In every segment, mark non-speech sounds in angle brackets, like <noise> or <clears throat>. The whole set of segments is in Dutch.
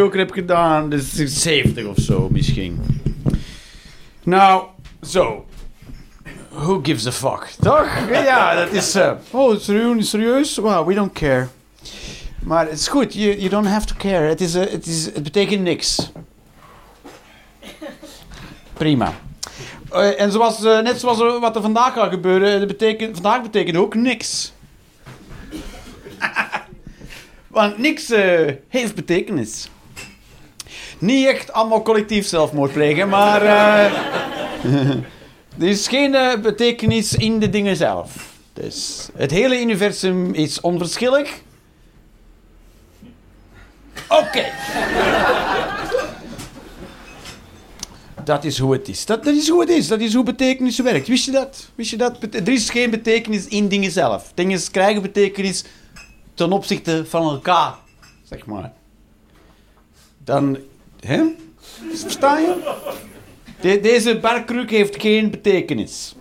Joker heb gedaan. Dus 70 of zo misschien. Nou, zo. Who gives a fuck? Toch? Ja, dat is... eh, oh, serieus? serieus? Wow, we don't care. Maar het is goed. You, you don't have to care. Het, is, eh, het, is, betekent niks. Prima. Eh, en zoals, net zoals wat er vandaag gaat gebeuren, dat betekent, vandaag betekent ook niks. <laughs> Want niks heeft betekenis. Niet echt allemaal collectief zelfmoord plegen, maar eh, er is geen eh, betekenis in de dingen zelf. Dus het hele universum is onverschillig. Oké. Dat is hoe het is. Dat, dat is hoe het is. Dat is hoe betekenis werkt. Wist je dat? Wist je dat? Er is geen betekenis in dingen zelf. Dingen krijgen betekenis ten opzichte van elkaar, zeg maar. Dan, hè? Versta je? De- deze barkruk heeft geen betekenis.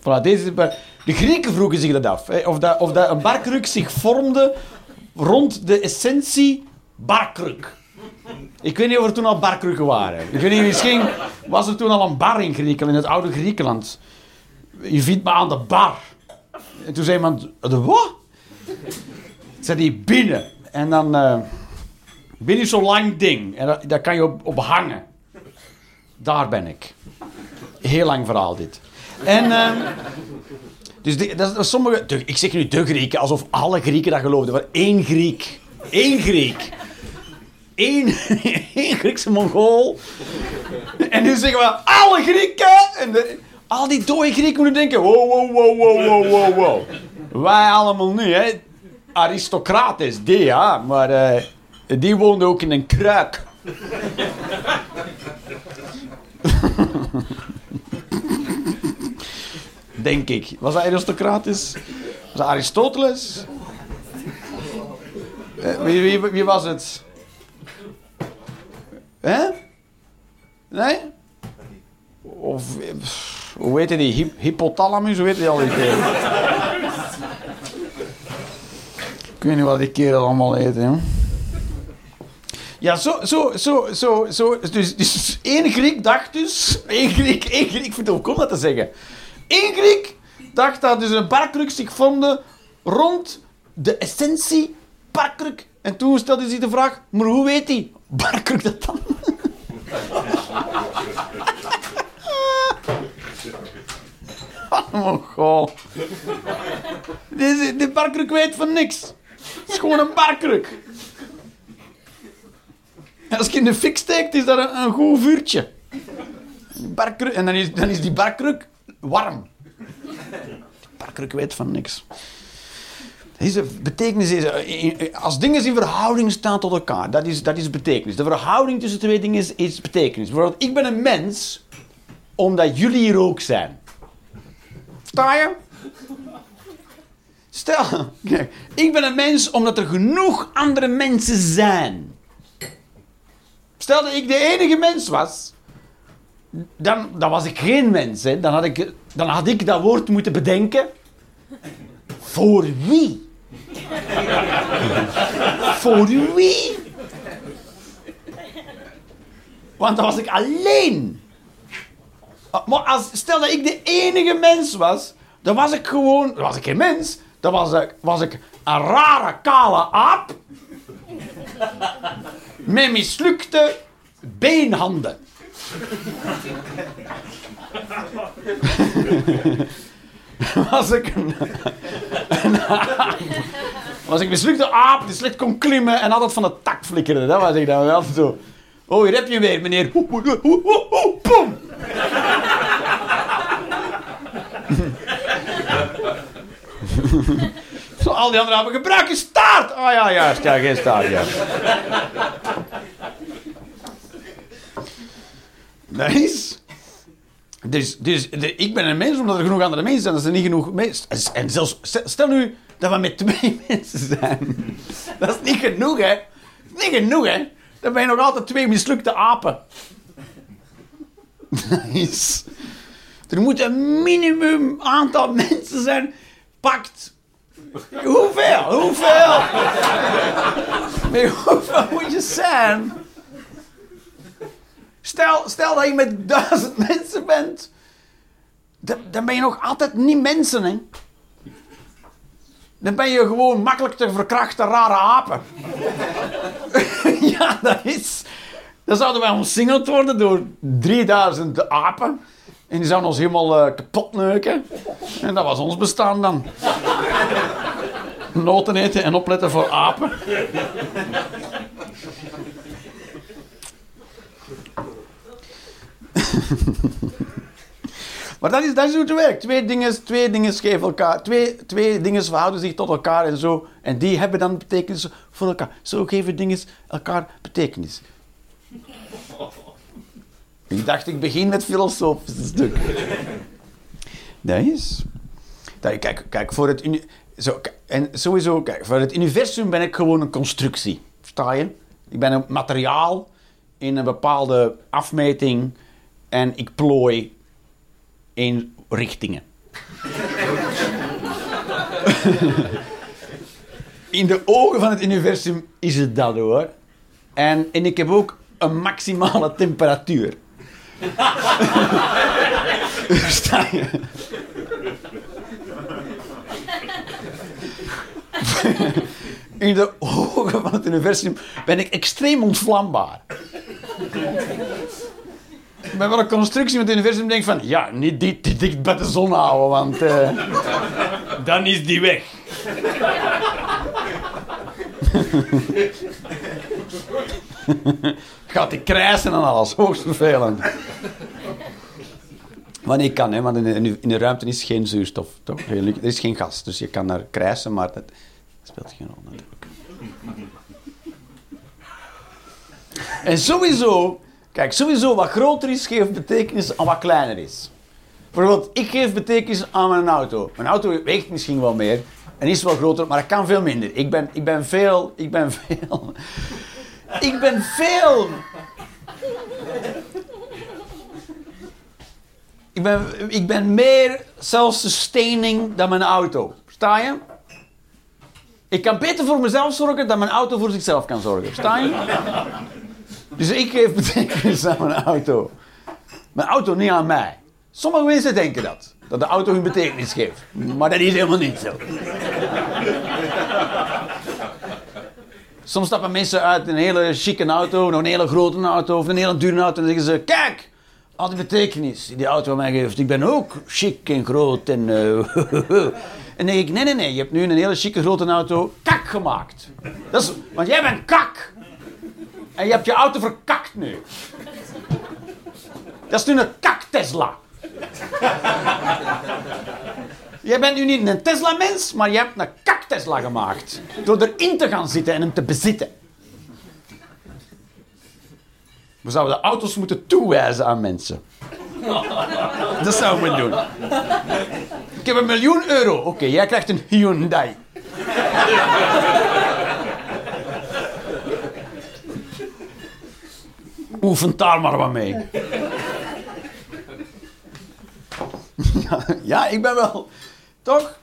Voilà, deze bar- de Grieken vroegen zich dat af. Hè? Of, dat, of dat een barkruk zich vormde rond de essentie barkruk. Ik weet niet of er toen al barkrukken waren. Ik weet niet, misschien was er toen al een bar in Griekenland, in het oude Griekenland. Je vindt me aan de bar. En toen zei iemand, de wat? Zei die binnen. En dan, eh binnen zo'n lang ding. En dat- daar kan je op, hangen. Daar ben ik. Heel lang verhaal dit. En, ehm, dus dat, dat sommige, ik zeg nu de Grieken, alsof alle Grieken dat geloofden. Maar één Griek. Eén Griek. Eén, <laughs> één Griekse Mongool. En nu zeggen we alle Grieken. En al die dode Grieken moeten denken: wow, wow, wow, wow, wow, wow. Wij allemaal nu, hè? Aristocrates, die ja, maar eh, die woonde ook in een kruik. Denk ik. Was dat Aristocrates? Was dat Aristoteles? Eh, wie, wie, wie was het? Hè? Nee? Of, hoe heet die? Hy- hypothalamus, hoe heet die al die keer? Ik weet niet wat die kerel allemaal heet, hè. Ja, zo, zo, zo, zo, zo. Dus, dus één Griek dacht dus... Één Griek, één Griek, ik vind het ook om dat te zeggen. Eén Griek dacht dat dus een barkruk zich vormde rond de essentie barkruk. En toen stelde hij de vraag, maar hoe weet hij barkruk dat dan? <laughs> Oh, goh. Deze, de barkruk weet van niks. Het is gewoon een barkruk. Als je in de fik steekt, is dat een, goed vuurtje. Barkruk, en dan is, dan is die barkruk warm. Die barkruk weet van niks. Deze betekenis is, eh, als dingen in verhouding staan tot elkaar, dat is, dat is betekenis. De verhouding tussen twee dingen is, is betekenis. Bijvoorbeeld, ik ben een mens omdat jullie hier ook zijn. Sta je? Stel, <laughs> kijk, ik ben een mens omdat er genoeg andere mensen zijn. Stel dat ik de enige mens was, dan, dan was ik geen mens. Dan, had ik, dan had ik dat woord moeten bedenken. Voor wie? Voor wie? Want dan was ik alleen. Maar als, stel dat ik de enige mens was, dan was ik gewoon... Dan was ik geen mens. Dan was ik, was ik een rare, kale aap. Met mislukte beenhanden. <laughs> was ik een. <laughs> Was ik mislukte aap die slecht kon klimmen en altijd van de tak flikkerde. Dat was ik dan wel zo. Oh, hier heb je weer, meneer. Boem. <laughs> Zo, al die anderen hebben gebruik staart. Ah ja, juist. Ja, geen staart, ja. Nice. Dus, dus de- ik ben een mens omdat er genoeg andere mensen zijn. Dat er niet genoeg mensen En zelfs, stel, nu dat we met twee <laughs> mensen zijn. Dat is niet genoeg, hè. Niet genoeg, hè. Dan ben je nog altijd twee mislukte apen. Nice. Er moet een minimum aantal <laughs> mensen zijn. Pakt. Hoeveel? Hoeveel? Hoeveel moet je zijn? Stel, stel dat je met duizend mensen bent. Dan, dan ben je nog altijd niet mensen, hè. Dan ben je gewoon makkelijk te verkrachten rare apen. <laughs> ja, dat is... Dan zouden wij omsingeld worden door 3000 apen. En die zouden ons helemaal uh, kapot neuken. En dat was ons bestaan dan. Noten eten en opletten voor apen. <laughs> maar dat is, dat is hoe het werkt. Twee dingen, twee dingen geven elkaar. Twee, twee dingen verhouden zich tot elkaar en zo. En die hebben dan betekenis voor elkaar. Zo geven dingen elkaar betekenis. Ik dacht, ik begin met filosofische stuk. Dat is. Kijk, kijk, voor het. Zo, en sowieso, kijk, voor het universum ben ik gewoon een constructie. Versta je? Ik ben een materiaal in een bepaalde afmeting en ik plooi in richtingen. <laughs> in de ogen van het universum is het dat hoor. En, en ik heb ook een maximale temperatuur. Je? In de ogen van het universum ben ik extreem ontvlambaar. Wel een constructie met het universum denk van... Ja, niet dit dicht bij de zon houden, want... Uh, dan is die weg. Gaat die krijsen en alles. Hoogst vervelend. Wanneer kan, hè? want in de, in de ruimte is geen zuurstof. Toch? Er is geen gas, dus je kan naar krijsen, maar dat speelt geen rol natuurlijk. En sowieso, kijk, sowieso wat groter is, geeft betekenis aan wat kleiner is. Bijvoorbeeld, ik geef betekenis aan mijn auto. Mijn auto weegt misschien wel meer en is wel groter, maar ik kan veel minder. Ik ben, ik ben veel, ik ben <laughs> veel, ik ben veel Ik ben, ik ben meer self-sustaining dan mijn auto. Sta je? Ik kan beter voor mezelf zorgen dan mijn auto voor zichzelf kan zorgen. Sta je? Dus ik geef betekenis aan mijn auto. Mijn auto niet aan mij. Sommige mensen denken dat. Dat de auto hun betekenis geeft. Maar dat is helemaal niet zo. Soms stappen mensen uit een hele chique auto, nog een hele grote auto of een hele dure auto en zeggen ze: Kijk, al die betekenis die die auto mij geeft. Ik ben ook chic en groot en... Uh, <laughs> en dan denk ik, nee, nee, nee, je hebt nu een hele chique grote auto kak gemaakt. Dat is, want jij bent kak. En je hebt je auto verkakt nu. Dat is nu een kak Tesla. Jij bent nu niet een Tesla-mens, maar je hebt een kak Tesla gemaakt. Door erin te gaan zitten en hem te bezitten. We zouden auto's moeten toewijzen aan mensen. <laughs> Dat zouden we doen. Ik heb een miljoen euro. Oké, jij krijgt een Hyundai. <laughs> Oefent daar maar wat mee. <laughs> Ja, ik ben wel... Toch?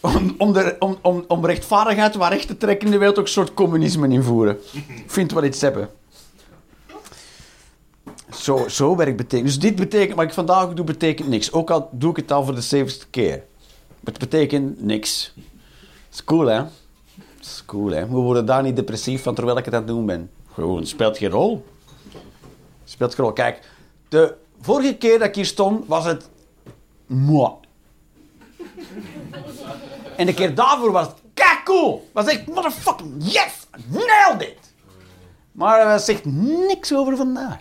Om, om, de, om, om, om rechtvaardigheid waar recht te trekken in de wereld ook een soort communisme invoeren. Ik vind wel iets hebben. Zo, zo werkt betekent. Dus dit betekent, wat ik vandaag doe, betekent niks. Ook al doe ik het al voor de zevenste keer. Het betekent niks. Is cool, hè? Is cool, hè? We worden daar niet depressief van terwijl ik het aan het doen ben. Gewoon, speelt geen rol. Speelt geen rol. Kijk, de vorige keer dat ik hier stond, was het... En de keer daarvoor was het kijk cool. Was echt motherfucking yes! Nailed it! Maar hij zegt niks over vandaag.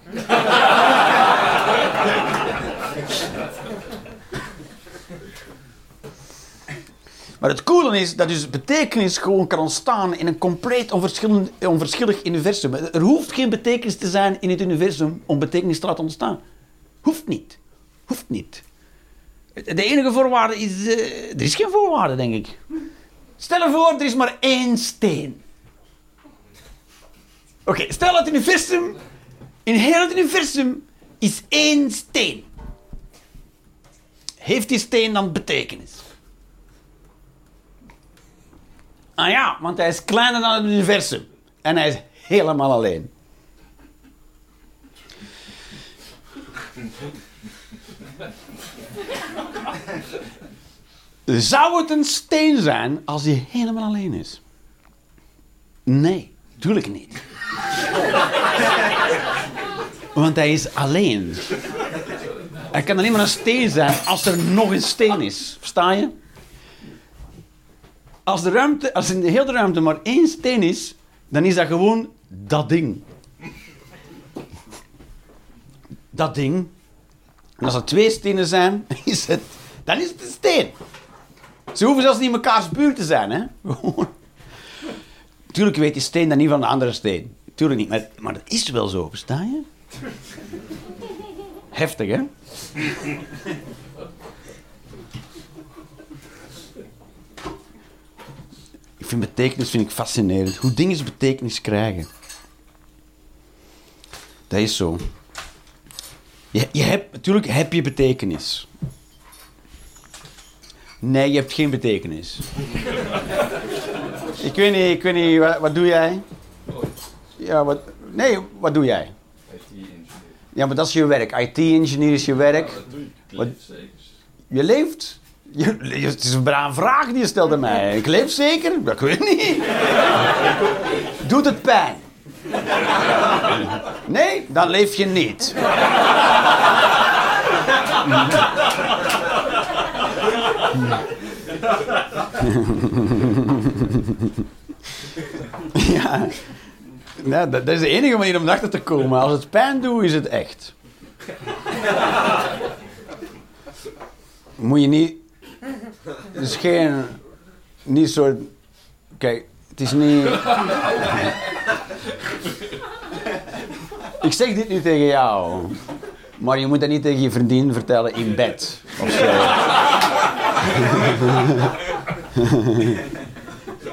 Maar het coole is dat dus betekenis gewoon kan ontstaan in een compleet onverschillig universum. Er hoeft geen betekenis te zijn in het universum om betekenis te laten ontstaan. Hoeft niet. Hoeft niet. De enige voorwaarde is... Uh, er is geen voorwaarde, denk ik. Stel je voor, er is maar één steen. Oké, stel dat het universum, in heel het universum, is één steen. Heeft die steen dan betekenis? Ah ja, want hij is kleiner dan het universum. En hij is helemaal alleen. <laughs> Zou het een steen zijn als hij helemaal alleen is? Nee, tuurlijk niet. <laughs> Want hij is alleen. Hij kan alleen maar een steen zijn als er nog een steen is. Versta je? Als, de ruimte, als in de hele ruimte maar één steen is, dan is dat gewoon dat ding. Dat ding. En als er twee stenen zijn, <laughs> is het, dan is het een steen. Ze hoeven zelfs niet in mekaars buurt te zijn, hè? Tuurlijk weet die steen dan niet van de andere steen. Tuurlijk niet, maar, maar dat is wel zo, versta je? Heftig, hè? Ik vind betekenis vind ik fascinerend. Hoe dingen betekenis krijgen. Dat is zo. Je, je hebt, natuurlijk heb je betekenis. Nee, je hebt geen betekenis. ik weet niet, ik weet niet wat, wat doe jij? Ja, wat, nee, wat doe jij? IT-ingenieur. Ja, maar dat is je werk. IT-ingenieur is je werk. Ja, dat doe ik. Ik Wat- leef zeker. Je leeft? Je, het is een brave vraag die je stelt aan mij. Ik leef zeker? Dat weet ik niet. Doet het pijn? Nee, dan leef je niet. Ja. Nou, dat, is de enige manier om erachter te komen. Als het pijn doet, is het echt. Moet je niet. Het is geen. Niet soort. Kijk, het is niet. Ik zeg dit nu tegen jou. Maar je moet dat niet tegen je vriendin vertellen in bed.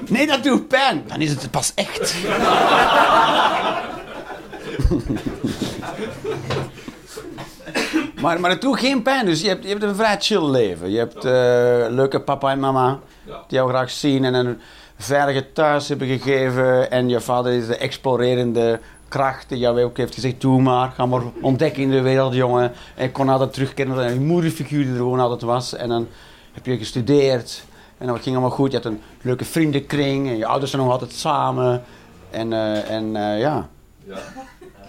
Nee, dat doet pijn. Dan is het pas echt. Maar, maar het doet geen pijn, dus je hebt, je hebt een vrij chill leven. Je hebt eh, leuke papa en mama die jou graag zien en een veilige thuis hebben gegeven. En je vader is de explorerende kracht die jou ook heeft gezegd: doe maar, ga maar ontdekken in de wereld, jongen. En ik kon altijd terugkeren naar een moederfiguur die er gewoon altijd was. En dan heb je gestudeerd en dat ging allemaal goed. Je had een leuke vriendenkring en je ouders zijn nog altijd samen. En, eh, en eh, ja. Ja.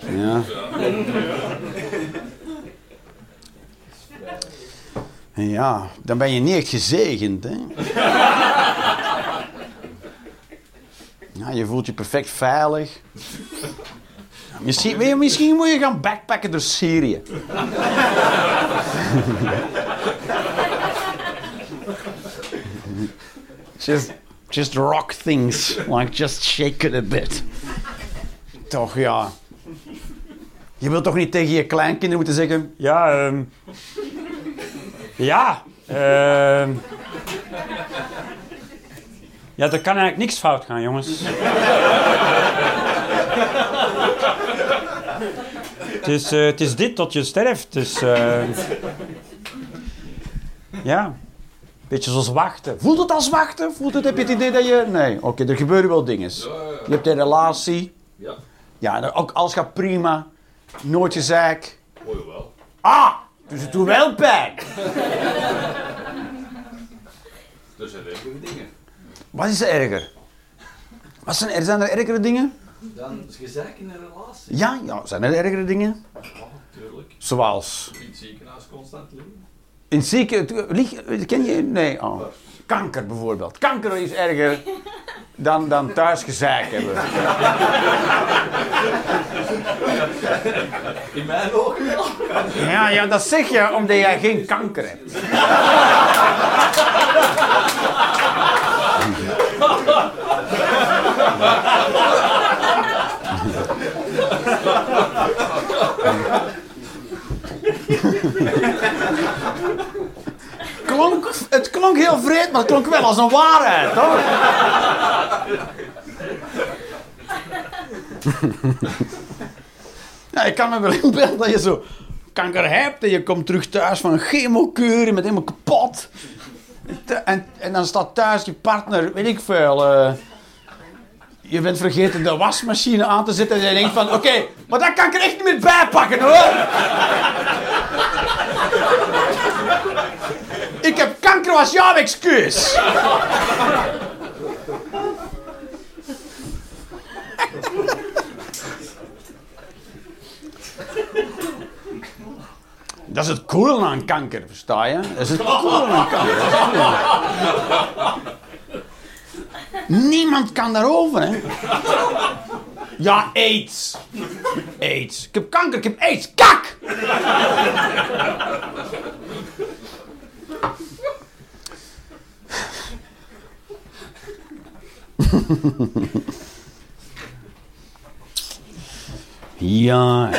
Ja. Ja, dan ben je niet echt gezegend, hè? Ja, je voelt je perfect veilig. Misschien, misschien moet je gaan backpacken door Syrië. just, just rock things, like just shake it a bit. Toch, ja. Je wilt toch niet tegen je kleinkinderen moeten zeggen... Ja, ehm... ja, ehm... Ja, er kan eigenlijk niks fout gaan, jongens. Het, is, eh, het is dit tot je sterft. Dus, eh, ja. Beetje zoals wachten. Voelt het als wachten? Voelt het, heb je het idee dat je... Nee, oké, er gebeuren wel dingen. Je hebt een relatie. ja. Ja, ook alles gaat prima. Nooit gezeik. Oh, jawel. Ah, dus het doet wel pijn. Er zijn ergere dingen. Wat is er erger? Wat zijn, er, zijn er ergere dingen? Dan is gezeik in een relatie. Ja, ja, zijn er ergere dingen? Ja, natuurlijk. Zoals... In het ziekenhuis constant liggen. In zieken... lig- Ken je... Nee, oh. Kanker bijvoorbeeld. Kanker is erger dan, dan thuis gezeik hebben. <laughs> In mijn ogen wel. Ja, ja, dat zeg je omdat jij geen kanker hebt. <laughs> <laughs> Klonk, het klonk heel vreed, maar het klonk wel als een waarheid, toch? <laughs> Ja, ik kan me wel inbeelden dat je zo kanker hebt en je komt terug thuis van een chemokuur, je bent helemaal kapot. En, en dan staat thuis je partner, weet ik veel, eh, je bent vergeten de wasmachine aan te zetten en je denkt van, oké, maar dat kan ik er echt niet meer bij pakken hoor. ik heb kanker als jouw excuus. Dat is het cool aan kanker, versta je? Dat is het cool aan kanker. Dat is het cool. Niemand kan daarover, hè? Ja, aids. Aids. Ik heb kanker, ik heb aids. Kak! Ja.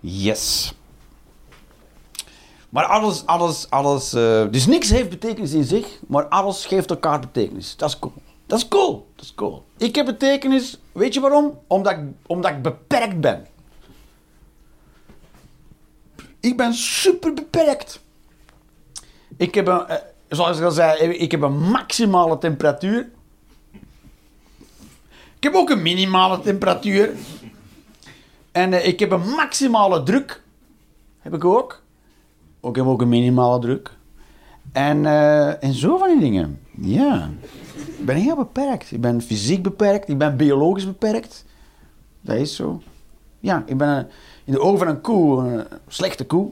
Yes. Maar alles, alles, alles. eh, dus niks heeft betekenis in zich, maar alles geeft elkaar betekenis. Dat is cool. Dat is cool. Dat is cool. Ik heb betekenis, weet je waarom? Omdat ik, omdat ik beperkt ben. Ik ben super beperkt. Ik heb een, eh, zoals ik al zei, ik heb een maximale temperatuur. Ik heb ook een minimale temperatuur. En eh, ik heb een maximale druk. Heb ik ook. Ook heb ook een minimale druk. En, eh, en zo van die dingen. Ja. Ik ben heel beperkt. Ik ben fysiek beperkt. Ik ben biologisch beperkt. Dat is zo. Ja, ik ben een- in de ogen van een koe een slechte koe.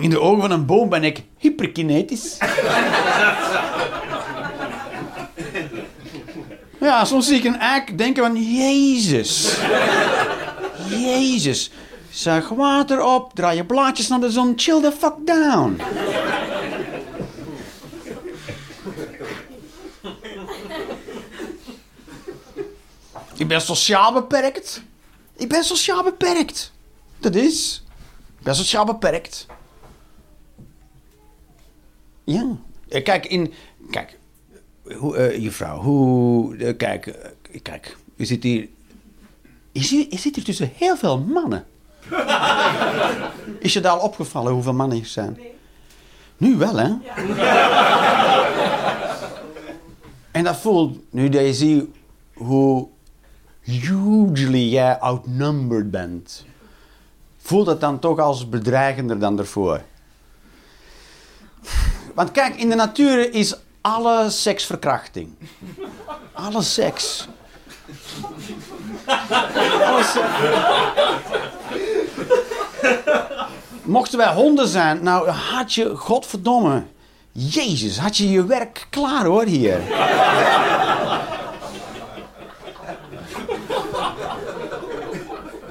In de ogen van een boom ben ik hyperkinetisch. Ja, soms zie ik een eik denken van... Jezus. Jezus. Zuig water op, draai je blaadjes naar de zon, chill the fuck down. Ik ben sociaal beperkt. Ik ben sociaal beperkt. Dat is. Ik ben sociaal beperkt. Ja. Eh, Kijk, in... Kijk, hoe, juffrouw, hoe... eh, kijk, eh, kijk, u zit hier... Je zit, je zit hier tussen heel veel mannen. Is je daar al opgevallen hoeveel mannen er zijn? Nu wel, hè? En dat voelt, nu dat je ziet hoe hugely jij outnumbered bent, voelt dat dan toch als bedreigender dan ervoor. Want kijk, in de natuur is alle seks verkrachting. Alle seks. Mochten wij honden zijn, nou had je, godverdomme, Jezus, had je je werk klaar hoor hier.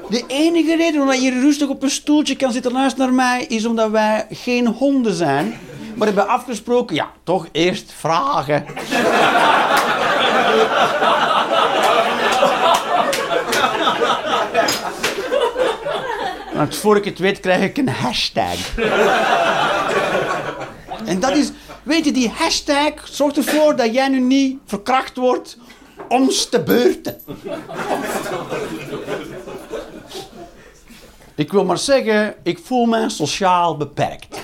De enige reden waarom je rustig op een stoeltje kan zitten luisteren naar mij, is omdat wij geen honden zijn. Maar hebben afgesproken, ja, toch eerst vragen. Want voor ik het weet krijg ik een hashtag. En dat is, weet je, die hashtag zorgt ervoor dat jij nu niet verkracht wordt ons te beurten. Ik wil maar zeggen, ik voel me sociaal beperkt.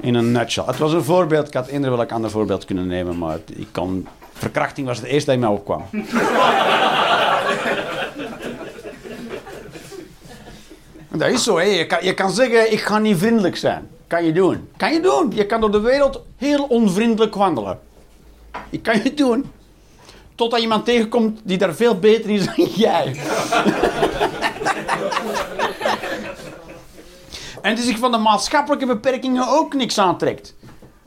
In een nutshell. Het was een voorbeeld. Ik had eender welk ander voorbeeld kunnen nemen, maar ik kan... Verkrachting was het eerste dat mij opkwam. <laughs> Dat is zo, hè. Je, kan, je kan zeggen, ik ga niet vriendelijk zijn. Kan je doen. Kan je doen. Je kan door de wereld heel onvriendelijk wandelen. Je kan je doen. Totdat iemand tegenkomt die daar veel beter is dan jij. <laughs> en die zich van de maatschappelijke beperkingen ook niks aantrekt.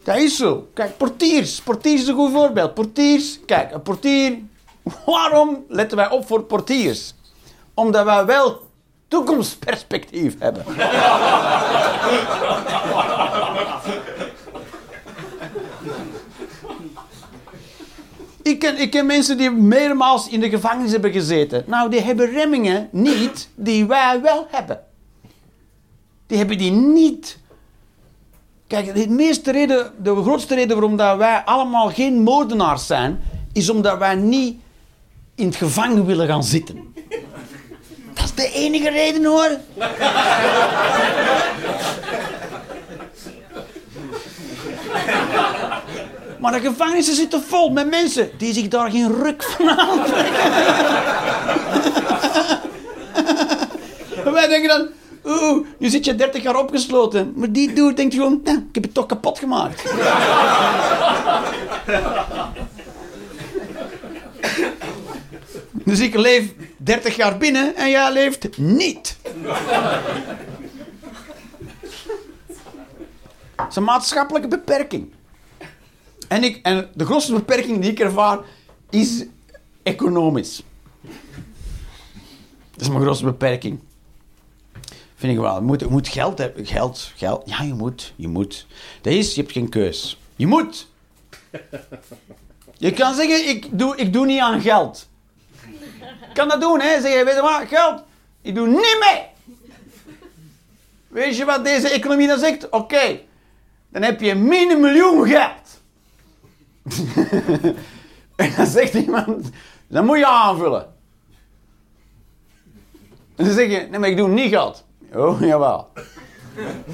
Dat is zo. Kijk, portiers. Portiers is een goed voorbeeld. Portiers. Kijk, een portier. <laughs> Waarom letten wij op voor portiers? Omdat wij wel toekomstperspectief hebben. <laughs> Ik ken, ik ken mensen die meermaals in de gevangenis hebben gezeten. Nou, die hebben remmingen niet die wij wel hebben. Die hebben die niet. Kijk, de meeste reden, de grootste reden waarom dat wij allemaal geen moordenaars zijn, is omdat wij niet in het gevangen willen gaan zitten. Dat is de enige reden hoor. Maar de gevangenissen zitten vol met mensen die zich daar geen ruk van aantrekken. En <laughs> wij denken dan, oeh, nu zit je 30 jaar opgesloten. Maar die dude denkt gewoon, ja, ik heb het toch kapot gemaakt. <laughs> Dus ik leef 30 jaar binnen en jij leeft niet. Dat is een maatschappelijke beperking. En, ik, en de grootste beperking die ik ervaar is economisch. Dat is mijn grootste beperking. Vind ik wel. Je moet, je moet geld hebben. Geld, geld. Ja, je moet. Je moet. Dat is, je hebt geen keus. Je moet. Je kan zeggen, ik doe, ik doe niet aan geld. Ik kan dat doen, hè. Zeg je, weet je wat, geld. Ik doe niet mee. Weet je wat deze economie dan zegt? Oké, dan heb je min een miljoen geld. <laughs> en dan zegt iemand, dan moet je aanvullen. En dan zeg je, nee, maar ik doe niet geld. Oh, jawel.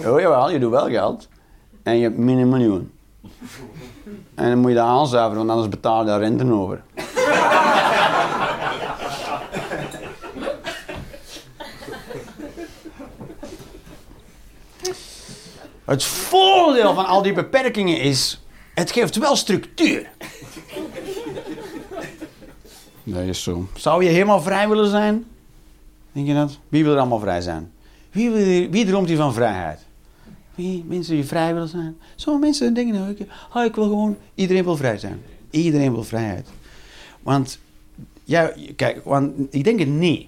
Oh, jawel, je doet wel geld. En je hebt min miljoen. En dan moet je dat aanzuiveren, want anders betaal je daar rente over. <laughs> Het voordeel van al die beperkingen is, het geeft wel structuur. Dat is zo. Zou je helemaal vrij willen zijn? Denk je dat? Wie wil er allemaal vrij zijn? Wie, wil wie droomt hier van vrijheid? Wie? Mensen die vrij willen zijn? Sommige mensen denken nou, ik, ah, ik wil gewoon, iedereen wil vrij zijn. Iedereen wil vrijheid. Want, ja, kijk, want ik denk het niet.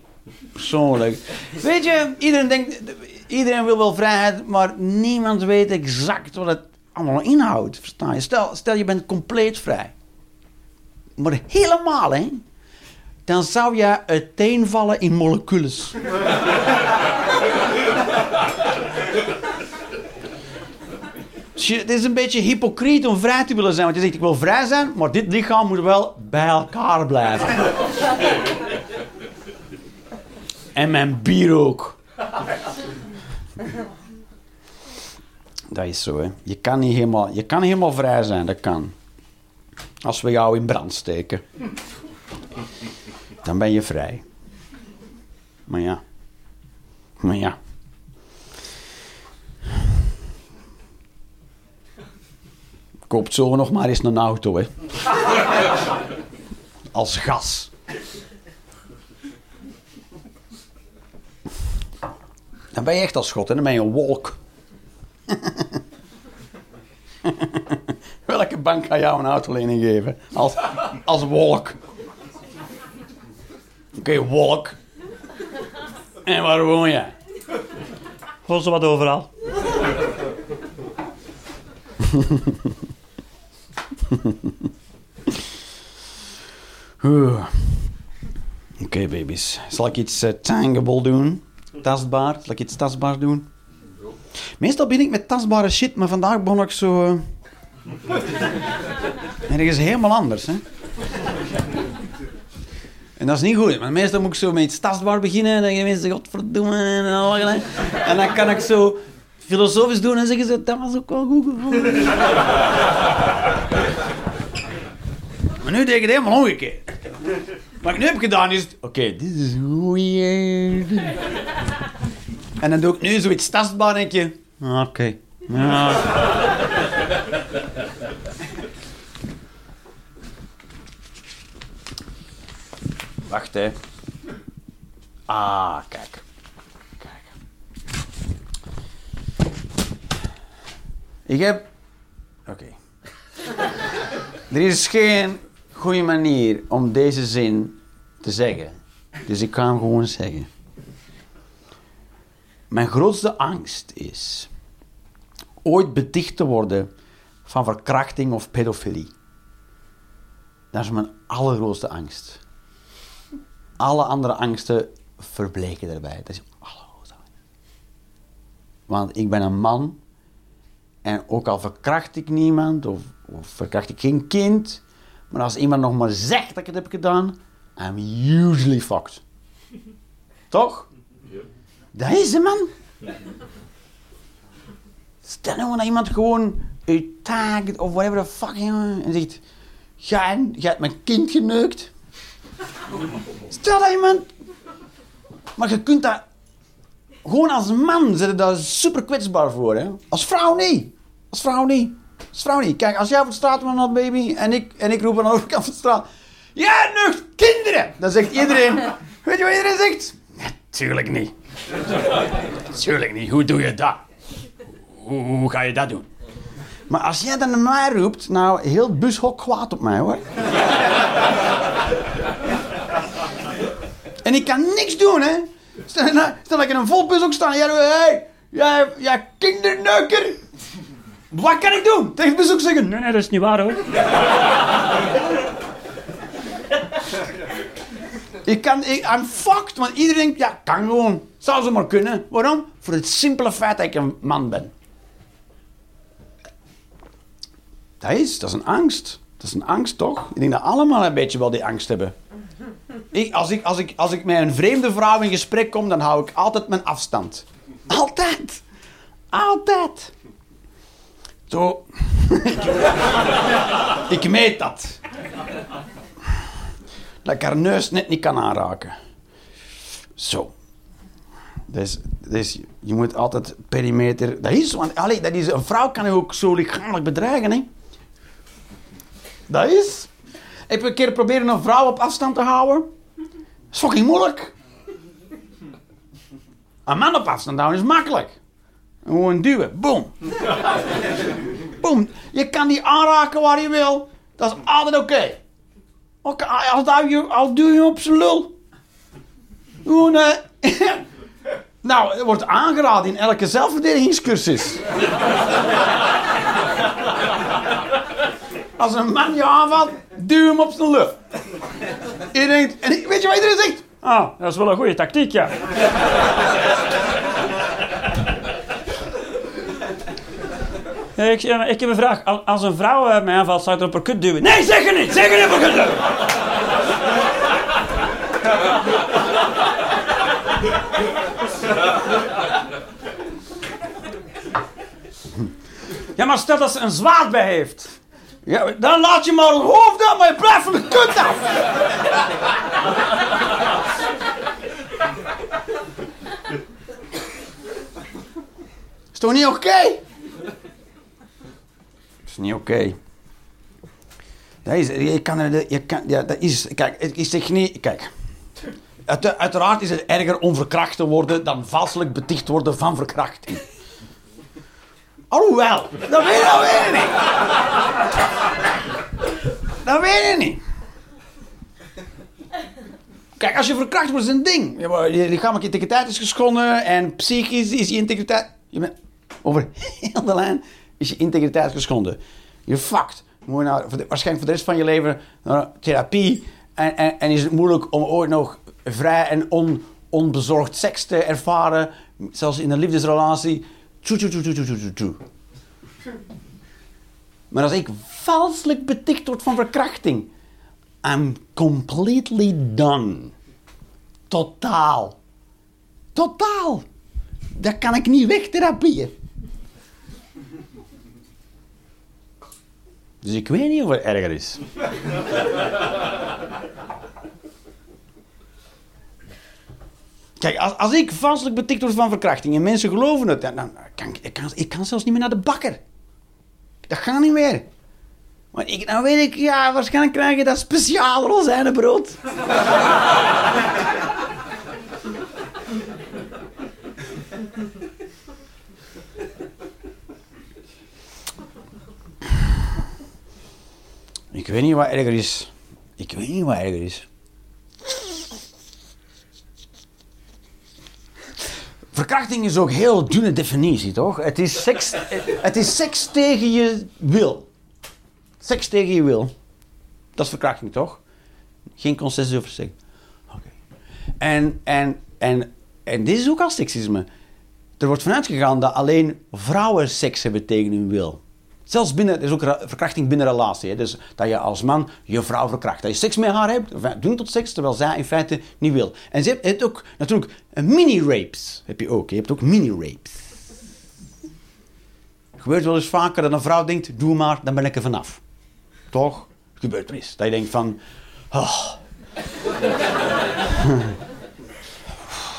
Persoonlijk. Weet je, iedereen denkt, iedereen wil wel vrijheid, maar niemand weet exact wat het allemaal inhoudt. Versta je? Stel, stel je bent compleet vrij. Maar helemaal, hè? Dan zou je uiteenvallen in molecules. Dus Het is een beetje hypocriet om vrij te willen zijn. Want je zegt, ik wil vrij zijn, maar dit lichaam moet wel bij elkaar blijven. en mijn bier ook. Dat is zo, hè. Je kan niet helemaal, je kan helemaal vrij zijn, dat kan. Als we jou in brand steken. Dan ben je vrij. Maar ja. Maar ja. Koopt zo nog maar eens een auto, hè. Als gas. Dan ben je echt als God, hè. Dan ben je een wolk. <laughs> Welke bank ga jou een autolening geven? Als, als wolk. Oké, wolk. En waar woon jij? Gewoon zo wat overal. Oké, baby's. Zal ik iets eh, tangible doen? Tastbaar? Zal ik iets tastbaars doen? Meestal ben ik met tastbare shit, maar vandaag begon ik zo... eh, <laughs> Ergens helemaal anders, hè? En dat is niet goed, want meestal moet ik zo met iets tastbaar beginnen. En dan gaan mensen godverdomme en al. hè. En dan kan ik zo filosofisch doen en zeggen ze, dat was ook wel goed <laughs> maar nu deed ik het helemaal omgekeerd. Wat ik nu heb gedaan is, oké, dit is weird. En dan doe ik nu zoiets tastbaar en denk je, ah, oké. Ja. Wacht, hè. Ah, kijk. Kijk. Ik heb... Oké. Er is geen goede manier om deze zin te zeggen. Dus ik ga hem gewoon zeggen. Mijn grootste angst is ooit beticht te worden van verkrachting of pedofilie. Dat is mijn allergrootste angst. Alle andere angsten verbleken daarbij. Dat is allergrootste angst. Want ik ben een man En ook al verkracht ik niemand of, of verkracht ik geen kind. Maar als iemand nog maar zegt dat ik het heb gedaan, I'm usually fucked. <laughs> Toch? Dat is het, man. Stel nou dat iemand gewoon u taagt of whatever the fuck, jongen, en zegt: Jij, jij hebt mijn kind geneukt. Stel dat iemand. Maar je kunt dat. Gewoon als man zit je daar super kwetsbaar voor, hè? Als vrouw niet. Als vrouw niet. Als vrouw niet. Kijk, als jij op de straat bent, baby, en ik, en ik roep aan de overkant van de straat: Ja, nucht kinderen! Dan zegt iedereen: <laughs> Weet je wat iedereen zegt? Natuurlijk niet. <laughs> Tuurlijk niet. Hoe doe je dat? Hoe, ga je dat doen? Maar als jij dan naar mij roept, nou, heel bushok kwaad op mij hoor. <laughs> en ik kan niks doen, hè? Stel, nou, dat ik in een vol bushok sta en jij roept, hey, jij, jij kinderneuker. Wat kan ik doen? Tegen het bushok zeggen, nee, nee, dat is niet waar hoor. Ik kan, ik, I'm fucked, want iedereen denkt, ja, kan gewoon. Zou ze maar kunnen. Waarom? Voor het simpele feit dat ik een man ben. Dat is, dat is een angst. Dat is een angst, toch? Ik denk dat allemaal een beetje wel die angst hebben. Ik, als, ik, als, ik, als ik met een vreemde vrouw in gesprek kom, dan hou ik altijd mijn afstand. Altijd. Altijd. Zo. <laughs> ik meet dat. Dat ik haar neus net niet kan aanraken. Zo. Dus, dus je moet altijd perimeter... Dat is, want dat is, een vrouw kan je ook zo lichamelijk bedreigen, hè. Dat is. Heb een keer proberen een vrouw op afstand te houden. Dat is fucking moeilijk. Een man op afstand houden is makkelijk. Gewoon duwen. Boom. Boom. Je kan die aanraken waar je wil. Dat is altijd oké. Oké, al, duw je, al duw je op zijn lul. Gewoon, eh... nou, het wordt aangeraden in elke zelfverdedigingscursus. Als een man je aanvalt, duw hem op zijn lul. Je denkt, en weet je wat iedereen zegt? Ah, dat is wel een goede tactiek, ja. Ik, eh, ik heb een vraag. Als- een vrouw eh, mij aanvalt, zou ik er op haar kut duwen? Nee, zeg het niet! Zeg het niet op haar kut duwen! Ja, maar stel dat ze een zwaard bij heeft. Ja, dan laat je maar het hoofd aan, maar je blijft van de kut af. Is toch niet oké? is niet oké. Dat is, je kan je kan, ja, dat is, kijk, ik zeg niet, kijk. Uit- uiteraard is het erger om verkracht te worden dan valselijk beticht worden van verkrachting. Alhoewel, dat weet, dat weet ik niet. Dat weet ik niet. Kijk, als je verkracht wordt, is een ding. Je- Je lichamelijke integriteit is geschonden en psychisch is je integriteit... Je bent, over heel de lijn is je integriteit geschonden. Je fucked. Moet je nou, waarschijnlijk voor de rest van je leven naar therapie. En, en, en is het moeilijk om ooit nog vrij en on, onbezorgd seks te ervaren. Zelfs in een liefdesrelatie. Tjoe. Maar als ik valselijk beticht word van verkrachting, I'm completely done. Totaal. Totaal. Dat kan ik niet wegtherapieën. Dus ik weet niet of het erger is. Kijk, als, ik valselijk beticht word van verkrachting en mensen geloven het, dan, kan ik, ik kan zelfs niet meer naar de bakker. Dat gaat niet meer. Maar ik, nou weet ik, ja, waarschijnlijk krijg je dat speciaal rozijnenbrood. Ik weet niet wat erger is. Ik weet niet wat erger is. Verkrachting is ook heel dunne definitie, toch? Het is seks, het is seks tegen je wil. Seks tegen je wil. Dat is verkrachting, toch? Geen consensus over seks. Oké. En, en, en, en dit is ook al seksisme. er wordt vanuit gegaan dat alleen vrouwen seks hebben tegen hun wil. Zelfs binnen, er is ook ra- verkrachting binnen relatie. Hè? Dus dat je als man je vrouw verkracht. Dat je seks met haar hebt, enfin, doen tot seks, terwijl zij in feite niet wil. En ze heeft ook natuurlijk een mini-rapes. Heb je ook. Je hebt ook mini-rapes. Gebeurt wel eens vaker dat een vrouw denkt, doe maar, dan ben ik er vanaf. Toch? Gebeurt wel eens. Dat je denkt van, oh.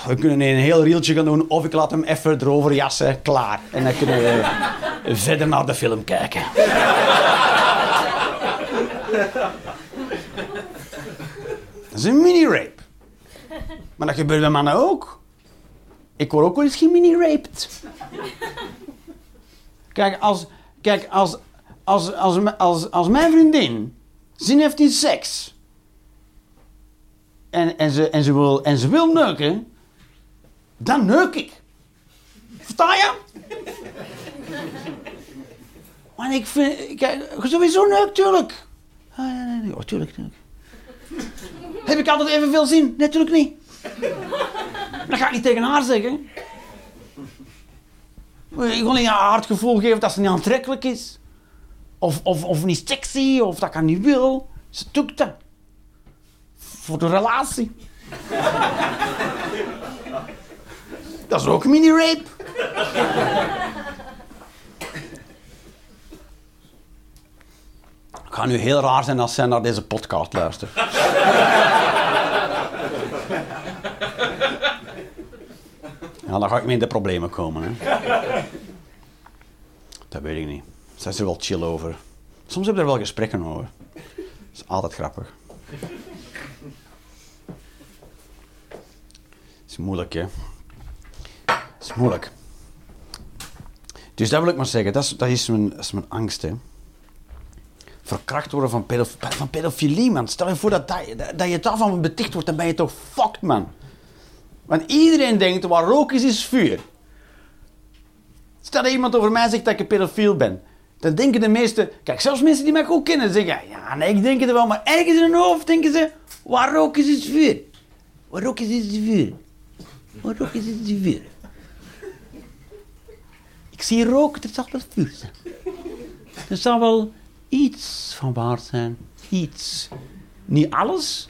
We kunnen een heel rieltje gaan doen, of ik laat hem even erover jassen, klaar. En dan kunnen we verder naar de film kijken. Dat is een mini-rape. Maar dat gebeurt bij mannen ook. Ik word ook wel eens gemini-raped. Kijk, als, kijk als, als, als, als, als mijn vriendin zin heeft in seks... En, en, ze, en, ze wil, en ze wil neuken... Dan neuk ik. Versta je? Maar ik vind... Kijk, sowieso neuk, tuurlijk. Ah, nee, nee, nee. Oh, tuurlijk. Heb ik altijd evenveel zin? Natuurlijk niet. Dat ga ik niet tegen haar zeggen. Ik wil niet haar het gevoel geven dat ze niet aantrekkelijk is. Of, of, of niet sexy, of dat ik haar niet wil. Ze doet dat. Voor de relatie. Dat is ook mini-rape. Het gaat nu heel raar zijn als zij naar deze podcast luistert. Ja, dan ga ik mee in de problemen komen. Hè. Dat weet ik niet. Zijn ze wel chill over. Soms hebben we er wel gesprekken over. Dat is altijd grappig. Het is moeilijk, hè. Het is moeilijk. Dus dat wil ik maar zeggen. Dat is, dat is, mijn, dat angst, hè. Verkracht worden van, pedof van pedofilie, man. Stel je voor dat, dat, dat, dat je daarvan beticht wordt, dan ben je toch fucked, man. Want iedereen denkt, waar rook is, is vuur. Stel dat iemand over mij zegt dat ik een pedofiel ben. Dan denken de meesten... Kijk, zelfs mensen die mij goed kennen zeggen... Ja, nee, ik denk het wel. Maar ergens in hun hoofd denken ze... Waar rook is, is vuur. Waar rook is, is vuur. Waar rook is, is vuur. Ik zie rook, er zal wel vuur zijn. Er zal wel iets van waar zijn. Iets. Niet alles,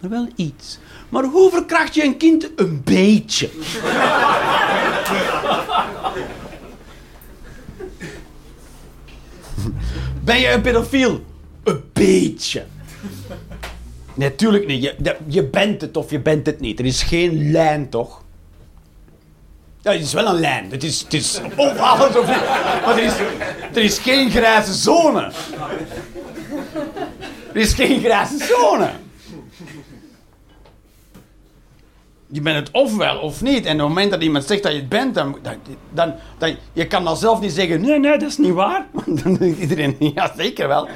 maar wel iets. Maar hoe verkracht je een kind een beetje? Ben je een pedofiel? Een beetje. Nee, tuurlijk niet. Je, je bent het of je bent het niet. Er is geen lijn, toch? Ja, het is wel een lijn. Het is, het is of of niet. Maar er is, er is geen grijze zone. Er is geen grijze zone. Je bent het ofwel of niet. En op het moment dat iemand zegt dat je het bent, dan, dan, dan, je kan dan zelf niet zeggen, nee, nee, dat is niet waar. <laughs> Dan denkt iedereen, ja, zeker wel.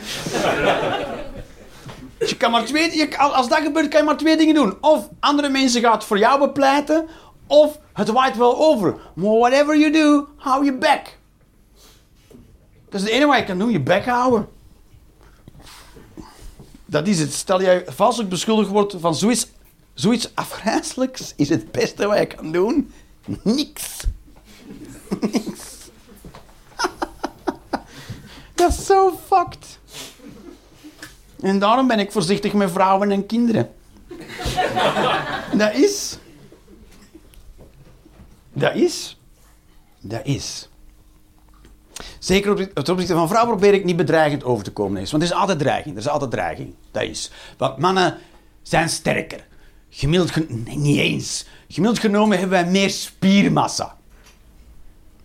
Je kan maar twee, je, als dat gebeurt, kan je maar twee dingen doen. Of andere mensen gaan het voor jou bepleiten, of het waait wel over. Maar whatever you do, hou je bek. Dat is het enige wat je kan doen, je bek houden. Dat is het. Stel jij valselijk beschuldigd wordt van zoiets, zoiets afgrijzelijks, is het beste wat je kan doen. Niks. Niks. <laughs> Dat is zo fucked. En daarom ben ik voorzichtig met vrouwen en kinderen. Dat is. Dat is. Dat is. Zeker op het opzichte van vrouwen probeer ik niet bedreigend over te komen. Want er is altijd dreiging. Er is altijd dreiging. Dat is. Want mannen zijn sterker. Gemiddeld gen- nee, niet eens. Gemiddeld genomen hebben wij meer spiermassa.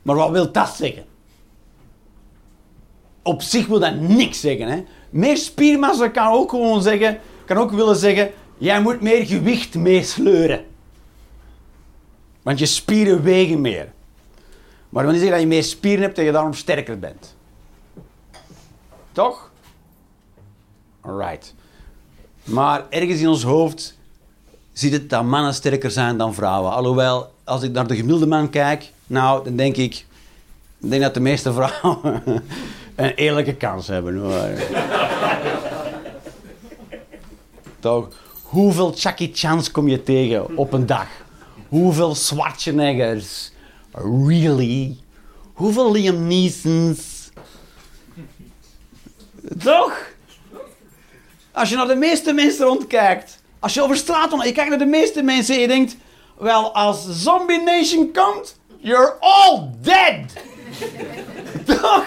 Maar wat wil dat zeggen? Op zich wil dat niks zeggen. Hè? Meer spiermassa kan ook gewoon zeggen, kan ook willen zeggen, jij moet meer gewicht meesleuren. Want je spieren wegen meer. Maar wil niet zeggen dat je meer spieren hebt en je daarom sterker bent. Toch? Alright. Maar ergens in ons hoofd ziet het dat mannen sterker zijn dan vrouwen. Alhoewel, als ik naar de gemiddelde man kijk, nou, dan denk ik, denk dat de meeste vrouwen <laughs> een eerlijke kans hebben. Toch? Hoeveel Chucky Chans kom je tegen op een dag? Hoeveel Schwarzeneggers? Really? Hoeveel Liam Neesons? Toch? Als je naar de meeste mensen rondkijkt, als je over straat rond, je kijkt naar de meeste mensen en je denkt, wel, als Zombie Nation komt, you're all dead. <laughs> Toch?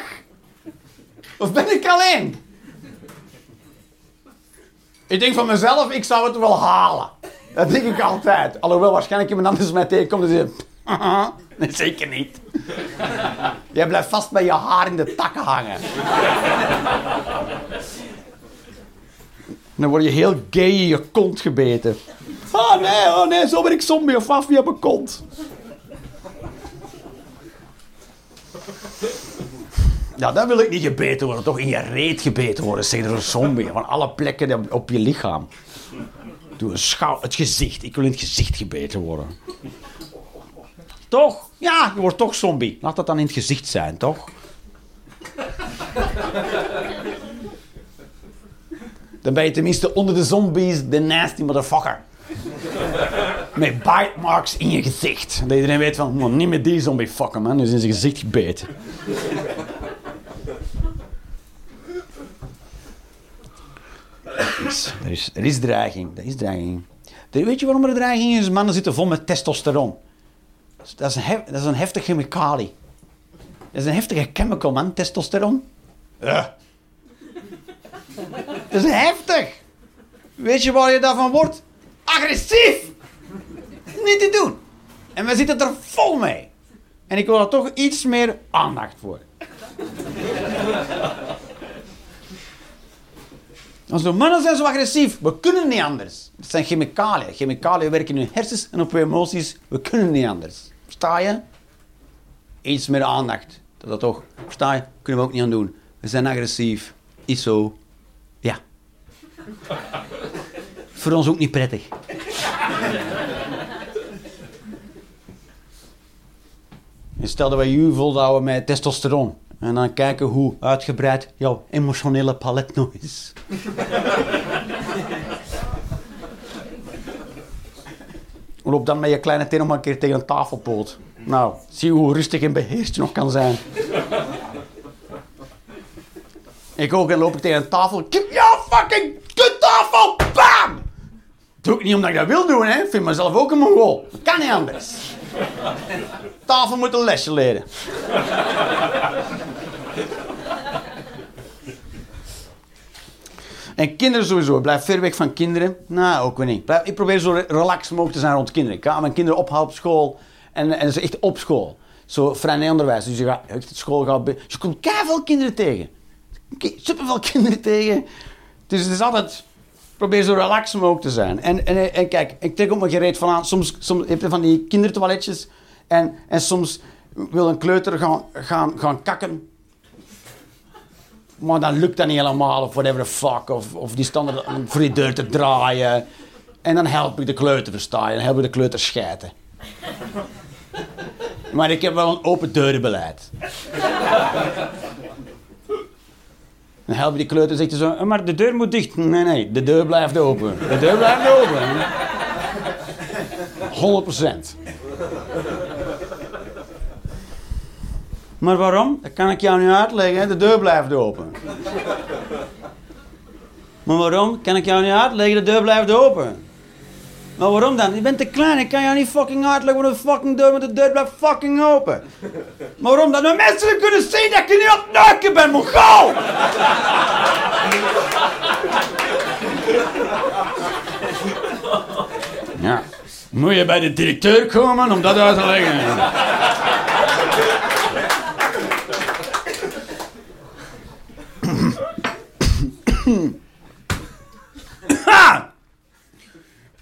Of ben ik alleen? Ik denk van mezelf, ik zou het wel halen. Dat denk ik altijd. Alhoewel waarschijnlijk iemand anders mij tegenkomt en zegt... <laughs> Nee, zeker niet. Jij blijft vast bij je haar in de takken hangen. Dan word je heel gay in je kont gebeten. Oh nee, oh nee, zo ben ik zombie of af, op mijn kont. Ja, dan wil ik niet gebeten worden. Toch in je reet gebeten worden, zeg door een zombie. Van alle plekken op je lichaam. Doe een schouw, het gezicht. Ik wil in het gezicht gebeten worden. Toch? Ja, je wordt toch zombie. Laat dat dan in het gezicht zijn, toch? Dan ben je tenminste onder de zombies de nasty motherfucker. Met bite marks in je gezicht. Dat iedereen weet van, "Man, niet met die zombie fucken man. Dus in zijn gezicht gebeten. Er, is, er is dreiging. Er is dreiging. Weet je waarom er dreiging is? Mannen zitten vol met testosteron. Dat is een, dat is een heftige chemikalie. Dat is een heftige chemical, man, testosteron. Ja. Dat is heftig. Weet je waar je daarvan wordt? Agressief. Niet te doen. En we zitten er vol mee. En ik wil er toch iets meer aandacht voor. Onze mannen zijn zo agressief. We kunnen niet anders. Het zijn chemicaliën. Chemicaliën werken in je hersens en op je emoties. We kunnen niet anders. Versta je? Iets meer aandacht. Dat dat toch. Versta je? Kunnen we ook niet aan doen. We zijn agressief. Is zo. Ja. <laughs> Voor ons ook niet prettig. Stel dat we je volhouden met testosteron. En dan kijken hoe uitgebreid jouw emotionele palet nog is. <laughs> Loop dan met je kleine teen nog maar een keer tegen een tafelpoot. Nou, zie hoe rustig en beheerst je nog kan zijn. Ik ook en loop tegen een tafel. Ja, fucking kuttafel! Bam! Doe ik niet omdat ik dat wil doen, hè. Ik vind mezelf ook een mongool. Dat kan niet anders. Tafel moet een lesje leren. En kinderen sowieso. Blijf ver weg van kinderen. Nou, ook weer niet. Ik probeer zo re- relaxed mogelijk te zijn rond kinderen. Ik ga mijn kinderen ophalen op school. En, en ze echt op school. Zo vrij onderwijs. Dus je gaat school gaat... Je komt veel kinderen tegen. Superveel <laughs> kinderen tegen. Dus het is altijd... Probeer zo relaxed mogelijk te zijn. En, en, en kijk, ik trek ook mijn gereed van aan. Soms, soms heb je van die kindertoiletjes. En, en soms wil een kleuter gaan, gaan, gaan kakken. Maar dan lukt dat niet helemaal, of whatever the fuck. Of, of die om voor die deur te draaien. En dan help ik de kleuter, versta je? Dan help ik de kleuter schijten. Maar ik heb wel een open deurenbeleid. Dan help die kleuter zegt hij zo, "Eh, maar de deur moet dicht. Nee, nee, de deur blijft open. De deur blijft open. 100 procent. Maar waarom? Dat kan ik jou niet uitleggen. De deur blijft open. Maar waarom? Kan ik jou niet uitleggen. De deur blijft open. Maar waarom dan? Je bent te klein. Ik kan jou niet fucking uitleggen wat een fucking deur, want de deur blijft fucking open. Maar waarom dan? De mensen kunnen zien dat ik niet op het neuken ben, mongool! Ja. Moet je bij de directeur komen om dat uit te leggen?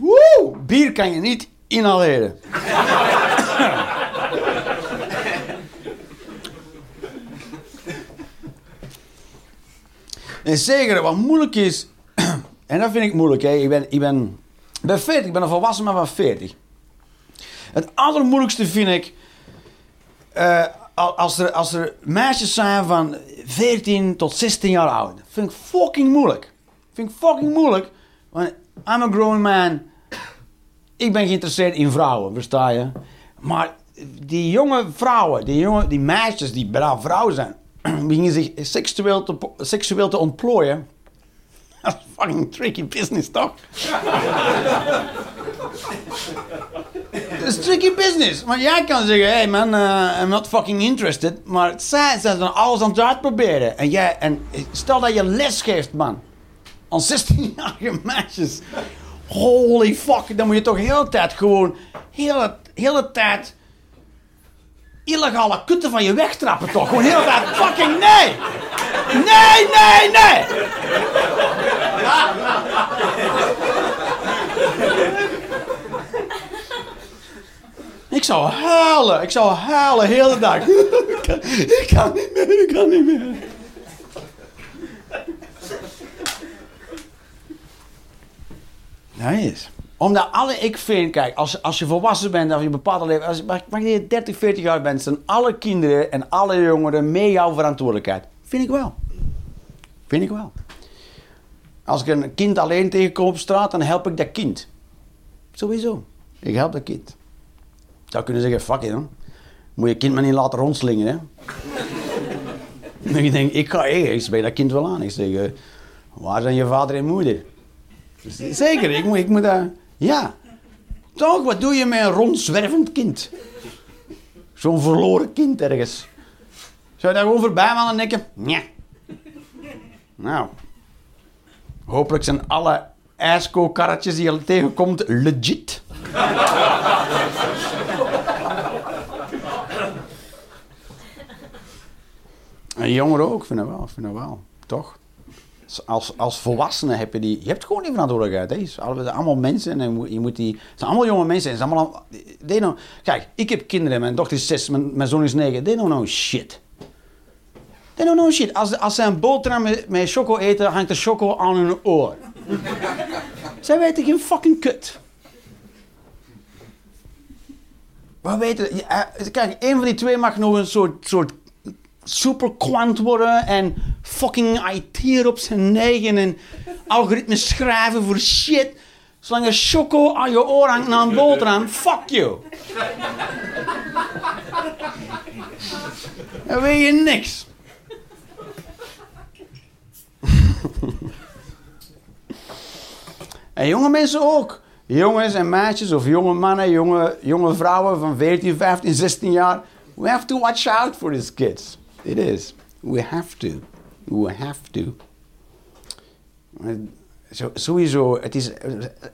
Woe! Bier kan je niet inhaleren. en zeker wat moeilijk is, <clears throat> en dat vind ik moeilijk, hè. Ik, ben, ik ben, ik ben 40, ik ben een volwassen man van 40. Het allermoeilijkste vind ik, eh, al- als, er, als er meisjes zijn van 14 tot 16 jaar oud. Vind ik fucking moeilijk. Vind ik fucking moeilijk. Want I'm a grown man. Ik ben geïnteresseerd in vrouwen, versta je? Maar die jonge vrouwen, die, jonge, die meisjes die bijna vrouwen zijn, <clears throat> beginnen zich seksueel te, seksueel te ontplooien. <laughs> Dat is fucking tricky business, toch? <laughs> Dat is tricky business. Want jij kan zeggen, hey man, uh, I'm not fucking interested. Maar zij zijn dan alles aan het uitproberen. En, jij, en stel dat je les geeft, man. Aan <laughs> 16-jarige meisjes. Holy fuck, dan moet je toch heel de tijd gewoon... Hele, hele tijd... Illegale kutten van je wegtrappen, toch? Gewoon heel de tijd fucking nee! Nee, nee, nee! Ik zou huilen. Ik zou huilen de hele dag. ik, <laughs> kan, ik kan niet meer, ik kan niet meer. Omdat alle, ik vind, kijk, als, als je volwassen bent, als je bepaalde leven, als, maar je 30, 40 jaar bent, zijn alle kinderen en alle jongeren mee jouw verantwoordelijkheid. Vind ik wel. Vind ik wel. Als ik een kind alleen tegenkom op straat, dan help ik dat kind. Sowieso. Ik help dat kind. Zou kunnen zeggen, fuck it, man. Moet je kind maar niet laten rondslingen, hè. <laughs> ik denk, ik ga ik spreek dat kind wel aan. Ik zeg, uh, waar zijn je vader en moeder? Zeker, ik moet, ik moet dat... Ja. Toch, wat doe je met een rondzwervend kind? Zo'n verloren kind ergens. Zou je daar gewoon voorbij man en denken, ja. Nou. Hopelijk zijn alle ijsko-karretjes die je tegenkomt legit. En jongeren ook, ik wel, vind ik wel. Toch? Als, als volwassene heb je die... Je hebt gewoon die verantwoordelijkheid. Hè. Het zijn allemaal mensen en je moet die... Het zijn allemaal jonge mensen. Het zijn allemaal, they know, kijk, ik heb kinderen. Mijn dochter is zes, mijn, mijn zoon is negen. They don't know shit. They don't know shit. Als, als ze een boterham met, met choco eten, hangt er choco aan hun oor. Zij weten geen fucking kut. We weten... Kijk, een van die twee mag nog een soort, soort superkwant worden en fucking IT op zijn negen en algoritmes schrijven voor shit. Zolang je choco aan je oor hangt na een boterham, fuck you. Dan weet je niks. <laughs> en jonge mensen ook. Jongens en meisjes of jonge mannen, jonge, jonge vrouwen van 14, 15, 16 jaar. We have to watch out for these kids. It is. We have to. We have to. Zo, sowieso, het is...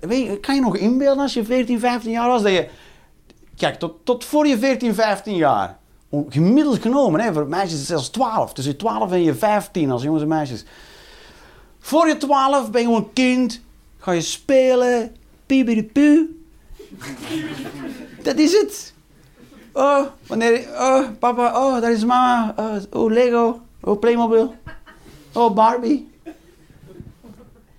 Weet je, kan je nog inbeelden als je 14, 15 jaar was, dat je... Kijk, tot, tot voor je 14, 15 jaar, gemiddeld genomen, hè, voor meisjes is het zelfs 12. Tussen je 12 en je 15 als jongens en meisjes. Voor je 12 ben je gewoon kind, ga je spelen, pieberipu. Dat is het. Oh, wanneer... Oh, papa. Oh, daar is mama. Oh, oh, Lego. Oh, Playmobil. Oh, Barbie.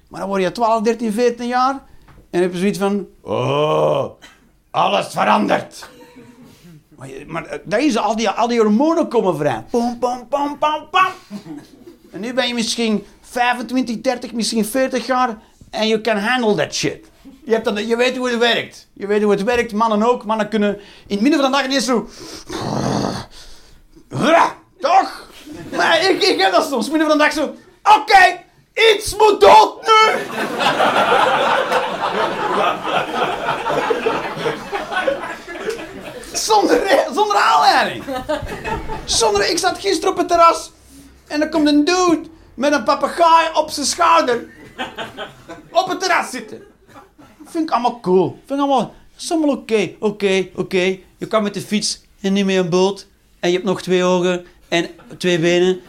Maar dan word je 12, 13, 14 jaar. En heb je zoiets van... Oh, alles verandert. Maar, maar eh, is al die, al die hormonen komen vrij. Pom, pom, pom, pom, pom. En nu ben je misschien 25, 30, misschien 40 jaar. En you can handle that shit. Je, hebt dat, je weet hoe het werkt. Je weet hoe het werkt. Mannen ook. Mannen kunnen in het midden van de dag ineens zo... Toch? Maar ik, ik heb dat soms. Midden van de dag zo... Oké, iets moet dood nu! zonder, zonder aanleiding. Zonder, ik zat gisteren op het terras. En er komt een dude met een papegaai op zijn schouder. Op het terras zitten. Vind ik allemaal cool. Vind ik allemaal... is allemaal oké. Oké, oké. Je kan met de fiets en niet meer een boot. En je hebt nog twee ogen en twee benen.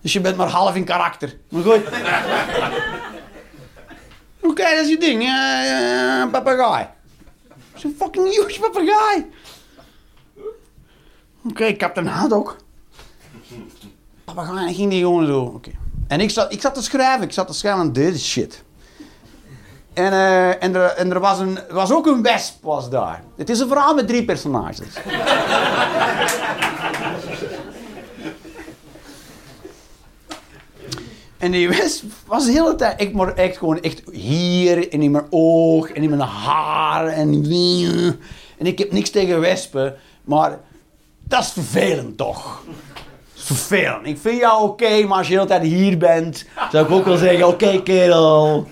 Dus je bent maar half in karakter. Maar goed. Oké, dat is je ding. Uh, uh, papegaai. Zo'n fucking huge papegaai. Oké, een haddock. Papegaai, ging die gewoon zo. Oké. En ik zat, ik zat te schrijven. Ik zat te schrijven aan deze shit. En, uh, en, er, en er was, een, was ook een wesp was daar. Het is een verhaal met drie personages. <laughs> En die wesp was de hele tijd, ik maar echt gewoon echt hier en in mijn oog en in mijn haar en en ik heb niks tegen wespen, maar dat is vervelend toch? Vervelend. Ik vind jou oké, maar als je de hele tijd hier bent, zou ik ook wel zeggen, oké kerel.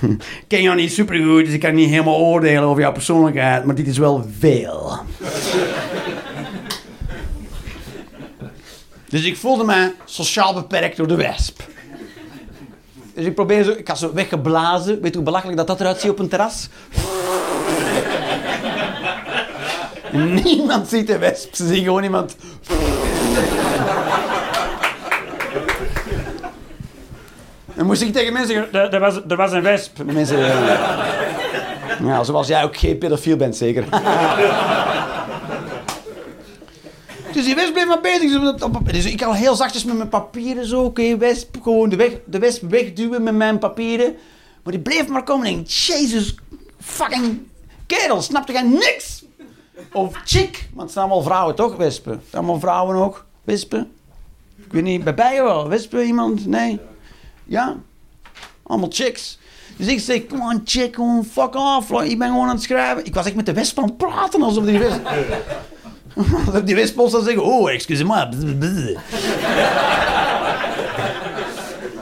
Ik ken jou niet supergoed, dus ik kan niet helemaal oordelen over jouw persoonlijkheid, maar dit is wel veel. Dus ik voelde me sociaal beperkt door de wesp. Dus ik probeer zo, ik had zo weggeblazen. Weet je hoe belachelijk dat dat eruit ziet op een terras? <laughs> Niemand ziet de wesp, ze zien gewoon iemand. Dan moest ik tegen mensen er, was, er was een wesp. Mensen, ja. zoals jij ook geen pedofiel bent, zeker. <laughs> Dus die wesp bleef maar bezig. Dus ik al heel zachtjes met mijn papieren zo. Oké, wesp, gewoon de, weg, de wesp wegduwen met mijn papieren. Maar die bleef maar komen en ik, Jezus fucking kerel, snapte jij niks? Of chick, want het zijn allemaal vrouwen toch, wespen? Het zijn allemaal vrouwen ook, wespen? Ik weet niet, bij bijen wel, wespen iemand? Nee? Ja? Allemaal chicks. Dus ik zeg, come on chick, gewoon fuck off. Ik ben gewoon aan het schrijven. Ik was echt met de wesp aan het praten alsof die wesp... <laughs> Die wesp ons zeggen, oh, excusez-moi. <laughs>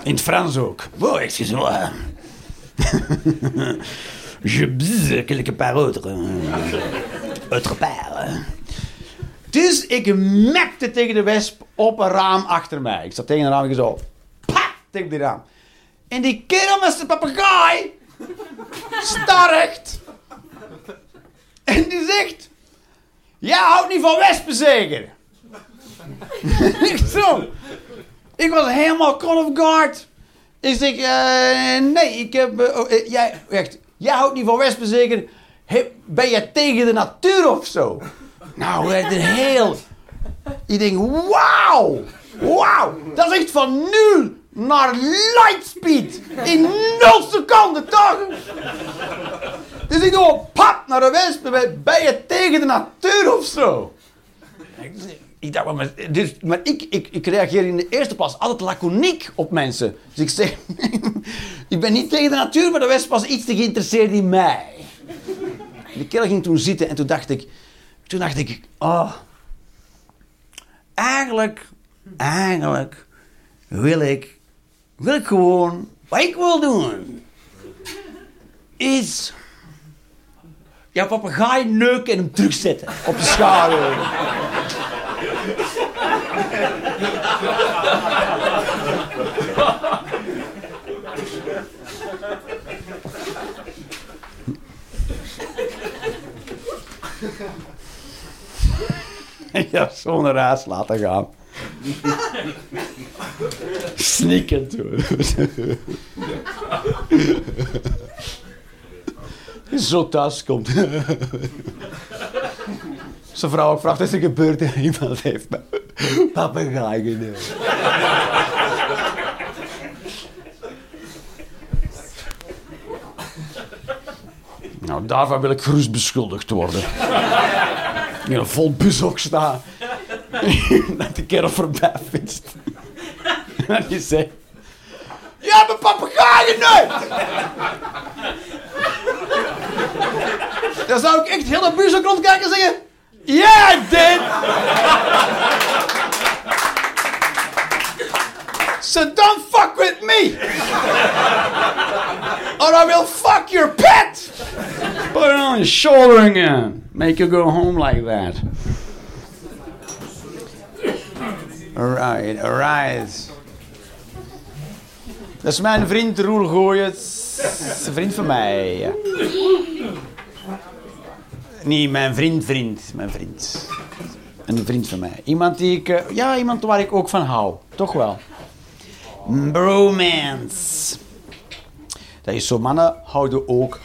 In het Frans ook. Oh, excusez-moi. <laughs> Je bzz quelque part autre. Autre part. Dus ik mekte tegen de wesp op een raam achter mij. Ik zat tegen een raam en zo... En die kerel met zijn papegaai... Starkt. En die zegt... Jij houdt niet van wespen zeker? Echt <laughs> zo. Ik was helemaal caught of guard. Ik zeg, eh, nee, ik heb... eh, oh, eh, jij, echt, jij houdt niet van wespen zeker? He- ben je tegen de natuur of zo? Nou, een heel... Ik denk, wauw! Wauw! Dat is echt van nul naar lightspeed. In nul seconden, toch? Dus ik doe pap naar de wespen. Ben je tegen de natuur of zo? Ik dacht, maar, dus, maar ik, ik, ik reageer in de eerste plaats altijd laconiek op mensen. Dus ik zeg, <laughs> ik ben niet tegen de natuur, maar de wesp was iets te geïnteresseerd in mij. De kerel ging toen zitten en toen dacht ik, toen dacht ik, oh, eigenlijk, eigenlijk wil ik, wil ik gewoon, wat ik wil doen, is ja, papegaai neuken en hem terugzetten op de schaduw. <laughs> Ja, zo'n raas laten gaan. Sneakend. hoor. Zo thuis komt. Zijn vrouw vraagt, is er gebeurd? En <laughs> iemand heeft me papegaai genomen. Nou, daarvan wil ik gerust beschuldigd worden. In een vol bus ook staan. <laughs> Dat de kerel voorbij fietst. <laughs> En die zegt... Je hebt een papegaai geneukt! Dan zou ik echt heel de bus ook rondkijken en zeggen... Yeah, I did! So don't fuck with me! Or I will fuck your pet! Put it on your shoulder again. Make you go home like that. Alright, alright. Dat is mijn vriend Roel Gooyens. Een vriend van mij. Nee, mijn vriend, vriend. Mijn vriend. Een vriend van mij. Iemand die ik... eh, Ja, iemand waar ik ook van hou. Toch wel. Bromance. Dat is zo. Mannen houden ook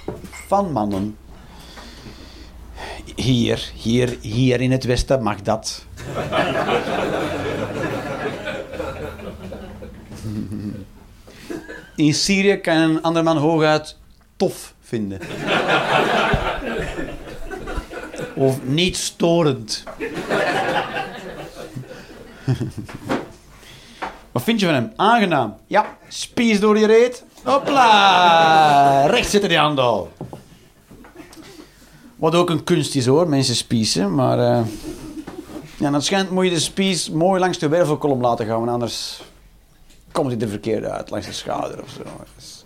van mannen. Hier, hier, hier in het westen mag dat. In Syrië kan een ander man hooguit tof vinden. Of niet storend. Wat vind je van hem? Aangenaam. Ja, spies door je reet. Hopla. Recht zitten die handel. Wat ook een kunst is hoor, mensen spiezen. Maar eh ja, dat schijnt moet je de spies mooi langs de wervelkolom laten gaan. Anders komt hij er verkeerd uit. Langs de schouder of zo. Dus,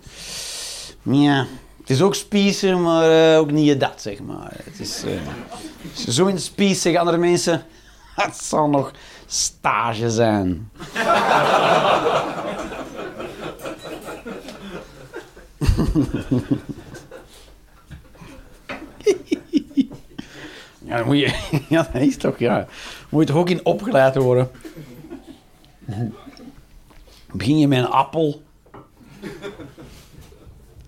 ja, het is ook spiezen, maar eh, ook niet dat zeg maar. Het is, eh, je zo in de spies zeggen andere mensen... <laughs> Het zal nog stage zijn. <laughs> Ja, dan moet je... <laughs> Ja, dat is toch, ja. Moet je toch ook in opgeleid worden. Begin je met een appel.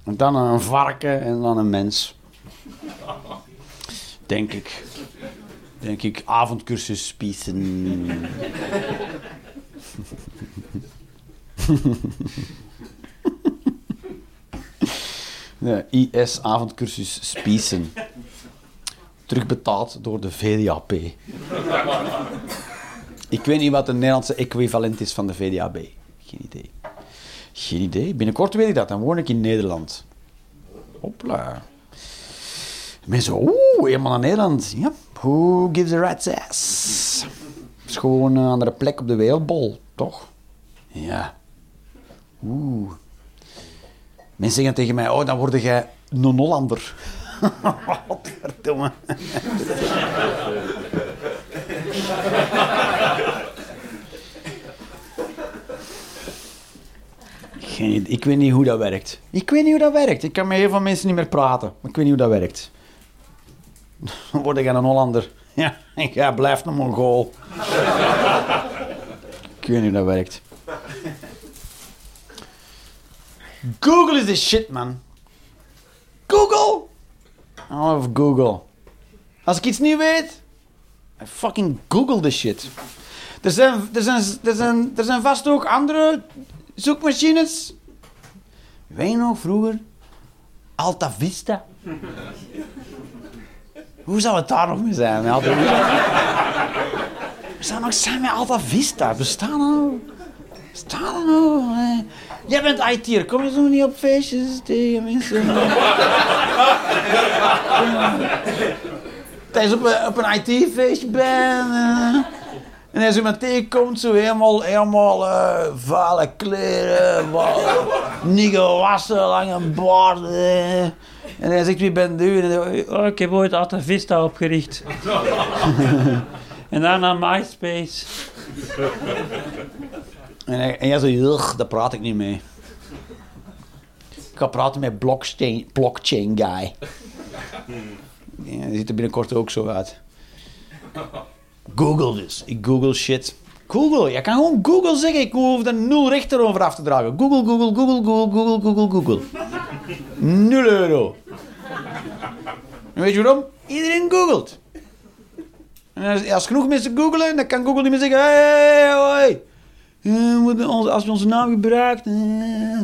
En dan een varken en dan een mens. Denk ik. Denk ik, avondcursus spiezen. De IS avondcursus spiezen. Terugbetaald door de VDAP. Ik weet niet wat de Nederlandse equivalent is van de VDAB. Geen idee. Geen idee. Binnenkort weet ik dat. Dan woon ik in Nederland. Hopla. Mensen, oeh, helemaal naar Nederland. Ja. Who gives a rat's ass? Het is gewoon een andere plek op de wereldbol, toch? Ja. Oeh. Mensen zeggen tegen mij, oh, dan word jij een Hollander. <laughs> Wat Ik weet niet hoe dat werkt. Ik weet niet hoe dat werkt. Ik kan met heel veel mensen niet meer praten. Maar ik weet niet hoe dat werkt. <laughs> Dan word ik een Hollander. <laughs> Ja, en jij blijft een Mongool. <laughs> ik weet niet hoe dat werkt. Google is the shit, man. Google? Love Google. Als ik iets niet weet, I fucking Google the shit. Er zijn, er zijn, er zijn, er zijn vast ook andere zoekmachines. Je nog vroeger? Alta Vista. Hoe zou het daar nog mee zijn? We zou nog zijn met Alta Vista. Bestaan nog? Bestaan er nog? Jij bent IT'er. Kom je zo niet op feestjes tegen mensen? Tijdens op een, IT-feestje ben. En als iemand tegenkomt, zo helemaal, helemaal vuile kleren, niet gewassen, lange baard. eh. En hij zegt, wie bent u? En dan, oh, ik heb ooit Alta Vista opgericht. en daarna MySpace. En, hij, en jij "Ugh, daar praat ik niet mee. Ik ga praten met blockchain, guy. Die ziet er binnenkort ook zo uit. Google dus. Ik google shit. Google. Je kan gewoon Google zeggen. Ik hoef er nul rechter over af te dragen. Google, Google, Google, Google, Google, Google, Google. Nul euro. Weet je waarom? Iedereen googelt. En als, genoeg mensen googelen, dan kan Google niet meer zeggen... Hey, hoi. Eh, als je onze naam gebruikt... eh.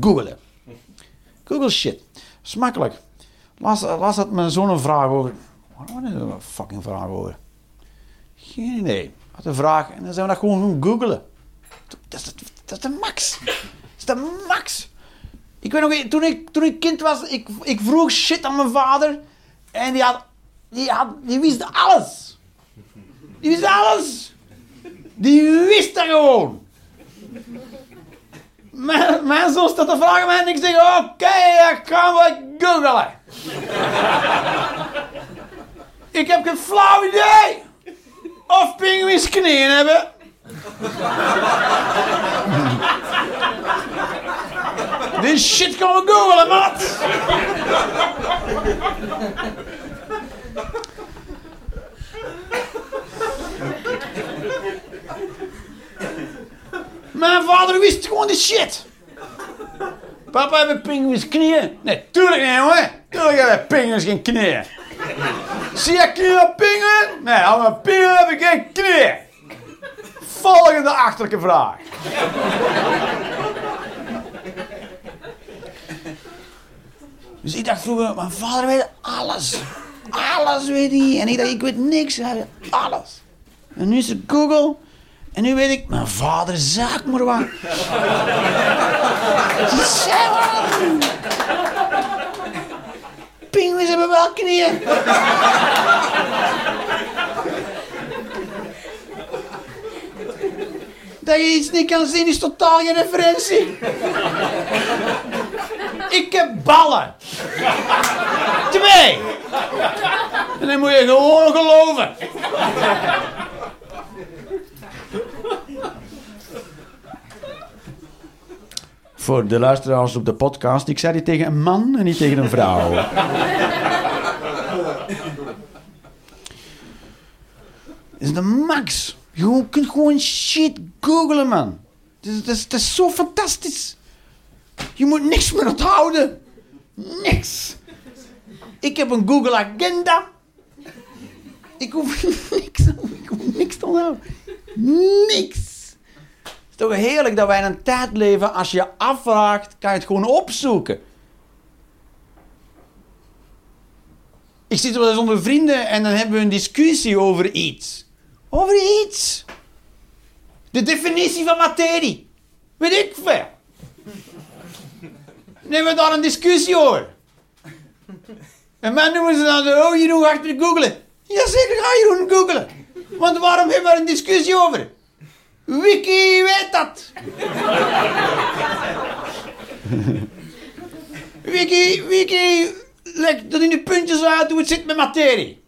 Googelen. Google shit. Smakelijk. Laatst, laatst had mijn zoon een vraag over... Waar was een fucking vraag over? Geen idee. Had een vraag en dan zijn we dat gewoon gaan googelen. Dat is, de- dat is de max. Dat is de max. Ik weet nog, toen ik, toen ik kind was, ik, ik vroeg shit aan mijn vader. En die had, die had, die wist alles. Die wist alles. Die wist dat gewoon. Mijn, mijn zoon staat te vragen mij en ik zeg, oké, dan gaan we googelen. Ik heb geen flauw idee of pinguïns knieën hebben. Dit shit gaan we googelen, maat. Mijn vader wist gewoon die shit. Papa, hebben pinguïns knieën? Nee, tuurlijk niet, jongen. Tuurlijk hebben pinguïns geen knieën. Zie je knieën? Nee, aan mijn pinguïn heb ik geen knieën. Volgende achterlijke vraag. Dus ik dacht vroeger, mijn vader weet alles. Alles weet hij. En ik dacht, ik weet niks. Hij weet alles. En nu is het Google. En nu weet ik, mijn vader zaak maar wat. <laughs> Pinguïns hebben wel knieën. Dat je iets niet kan zien is totaal geen referentie. Ik heb ballen. Twee. En dan moet je gewoon geloven. Voor de luisteraars op de podcast, ik zei dit tegen een man en niet tegen een vrouw. Dat <laughs> is de max. Je kunt gewoon shit googlen, man. Dat is, is, is zo fantastisch. Je moet niks meer onthouden. Niks. Ik heb een Google Agenda. Ik hoef <laughs> niks, ik hoef niks te onthouden. Niks. Toch heerlijk dat wij in een tijd leven, als je je afvraagt, kan je het gewoon opzoeken. Ik zit wel eens onder vrienden en dan hebben we een discussie over iets. Over iets. De definitie van materie. Weet ik veel. Nemen we daar een discussie over. En mij noemen ze dan, oh Jeroen, ga je googlen? Jazeker, ga Jeroen googlen. Want waarom hebben we er een discussie over? Wiki weet dat. Wiki, Wiki, leg dat in de puntjes uit hoe het zit met materie.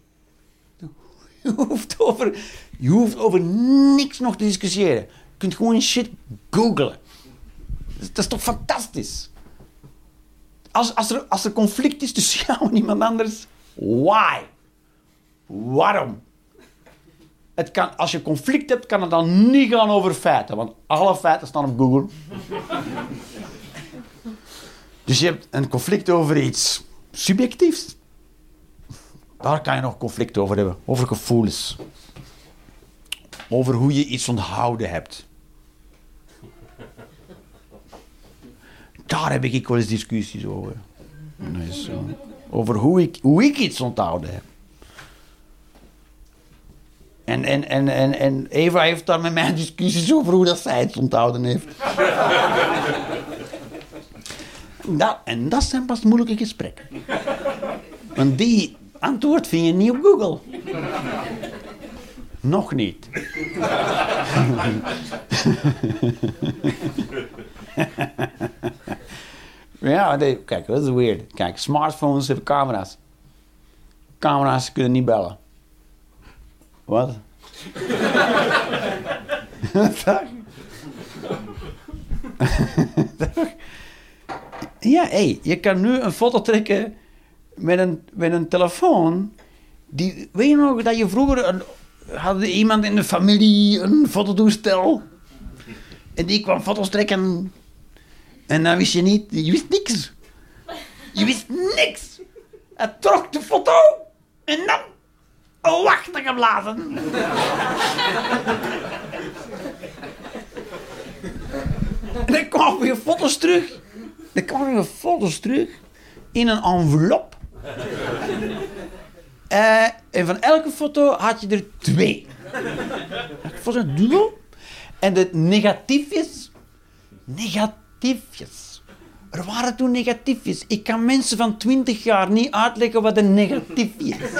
Je hoeft over, je hoeft over niks nog te discussiëren. Je kunt gewoon shit googlen. Dat is, toch fantastisch? Als, als, er, als er conflict is tussen jou en iemand anders, why? Waarom? Het kan, als je conflict hebt, kan het dan niet gaan over feiten, want alle feiten staan op Google. <laughs> dus je hebt een conflict over iets subjectiefs. Daar kan je nog conflict over hebben, over gevoelens. Over hoe je iets onthouden hebt. Daar heb ik wel eens discussies over. Over hoe ik, hoe ik iets onthouden heb. En, en, en, en, en Eva heeft daar met mij discussies over hoe dat zij het onthouden heeft. dat, <laughs> en dat zijn pas moeilijke gesprekken. Want die antwoord vind je niet op Google. Nog niet. <laughs> ja, kijk, dat is weird. Kijk, smartphones hebben camera's. Camera's kunnen niet bellen. Wat? Ja, hé, je kan nu een foto trekken met een, met een telefoon. Die, weet je nog dat je vroeger een, hadden iemand in de familie een fototoestel? En die kwam foto's trekken. En dan wist je niet, je wist niks. Je wist niks. Hij trok de foto en dan Oh, wacht geblazen. en dan kwamen weer foto's terug. Dan kwamen weer foto's terug in een envelop. Eh, en van elke foto had je er twee. Foto's duo. En de negatiefjes. Negatiefjes. Er waren toen negatiefjes. Ik kan mensen van 20 jaar niet uitleggen wat een negatiefje is.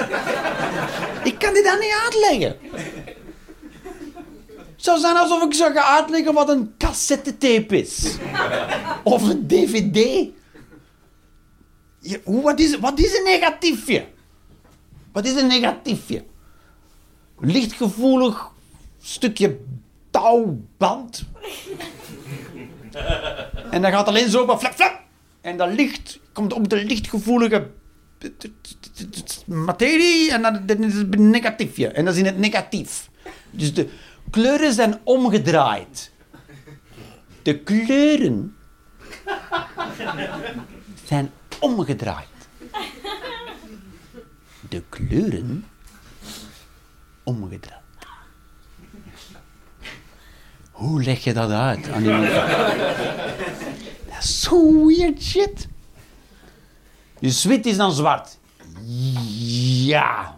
Ik kan die dan niet uitleggen. Het zou zijn alsof ik zou gaan uitleggen wat een cassettetape is. Of een dvd. Hoe- wat, is, wat is een negatiefje? Wat is een negatiefje? Lichtgevoelig stukje touwband. En dan gaat alleen zo maar flap, flap. En dat licht komt op de lichtgevoelige materie en dan is het een negatiefje. En dat is in het negatief. Dus de kleuren zijn omgedraaid. De kleuren zijn omgedraaid. De kleuren omgedraaid. Hoe leg je dat uit aan iemand? <laughs> Dat is zo weird shit. Dus wit is dan zwart. Ja.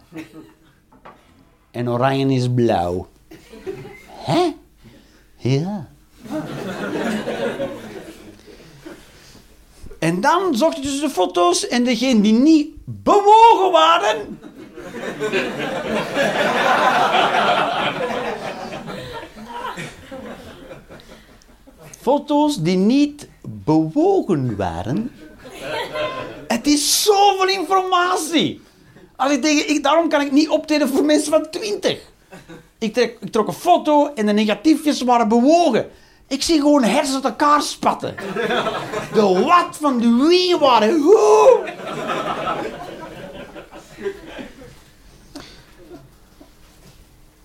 En oranje is blauw. Hè? Ja. En dan zocht je dus de foto's en degene die niet bewogen waren. Foto's die niet bewogen waren. Het is zoveel informatie. Als ik ik, daarom kan ik niet optreden voor mensen van 20. Ik, trek, ik trok een foto en de negatiefjes waren bewogen. Ik zie gewoon hersens uit elkaar spatten. De wat van de wie waren.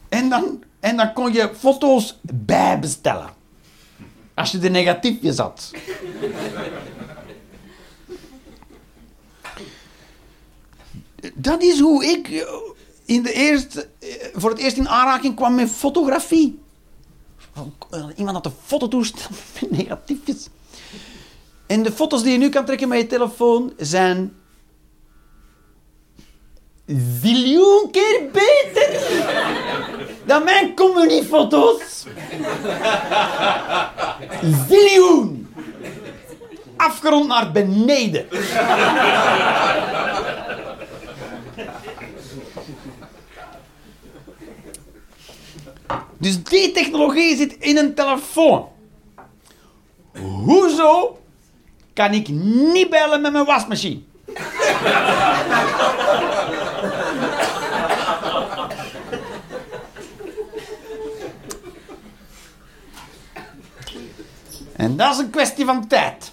En dan, en dan kon je foto's bijbestellen. Als je de negatiefjes had. Dat is hoe ik eh, in de eerste, eh, voor het eerst in aanraking kwam met fotografie. Eh, Iemand had een fototoestel <laughs> met negatiefjes. En de foto's die je nu kan trekken met je telefoon zijn ziljoen keer beter dan mijn communiefoto's. Ziljoen. Afgerond naar beneden. Dus die technologie zit in een telefoon. Hoezo kan ik niet bellen met mijn wasmachine? En dat is een kwestie van tijd.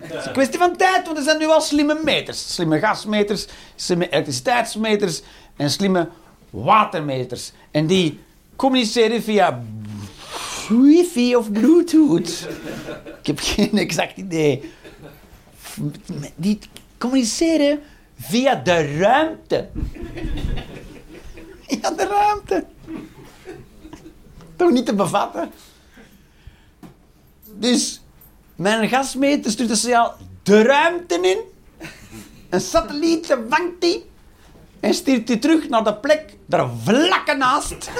Het is een kwestie van tijd, want er zijn nu al slimme meters. Slimme gasmeters, slimme elektriciteitsmeters en slimme watermeters. En die communiceren via wifi of bluetooth. Ik heb geen exact idee. Die communiceren via de ruimte. Ja, de ruimte. Toch niet te bevatten? Dus mijn gasmeter stuurt een signaal de ruimte in. Een satelliet vangt die. En stuurt die terug naar de plek daar vlak naast.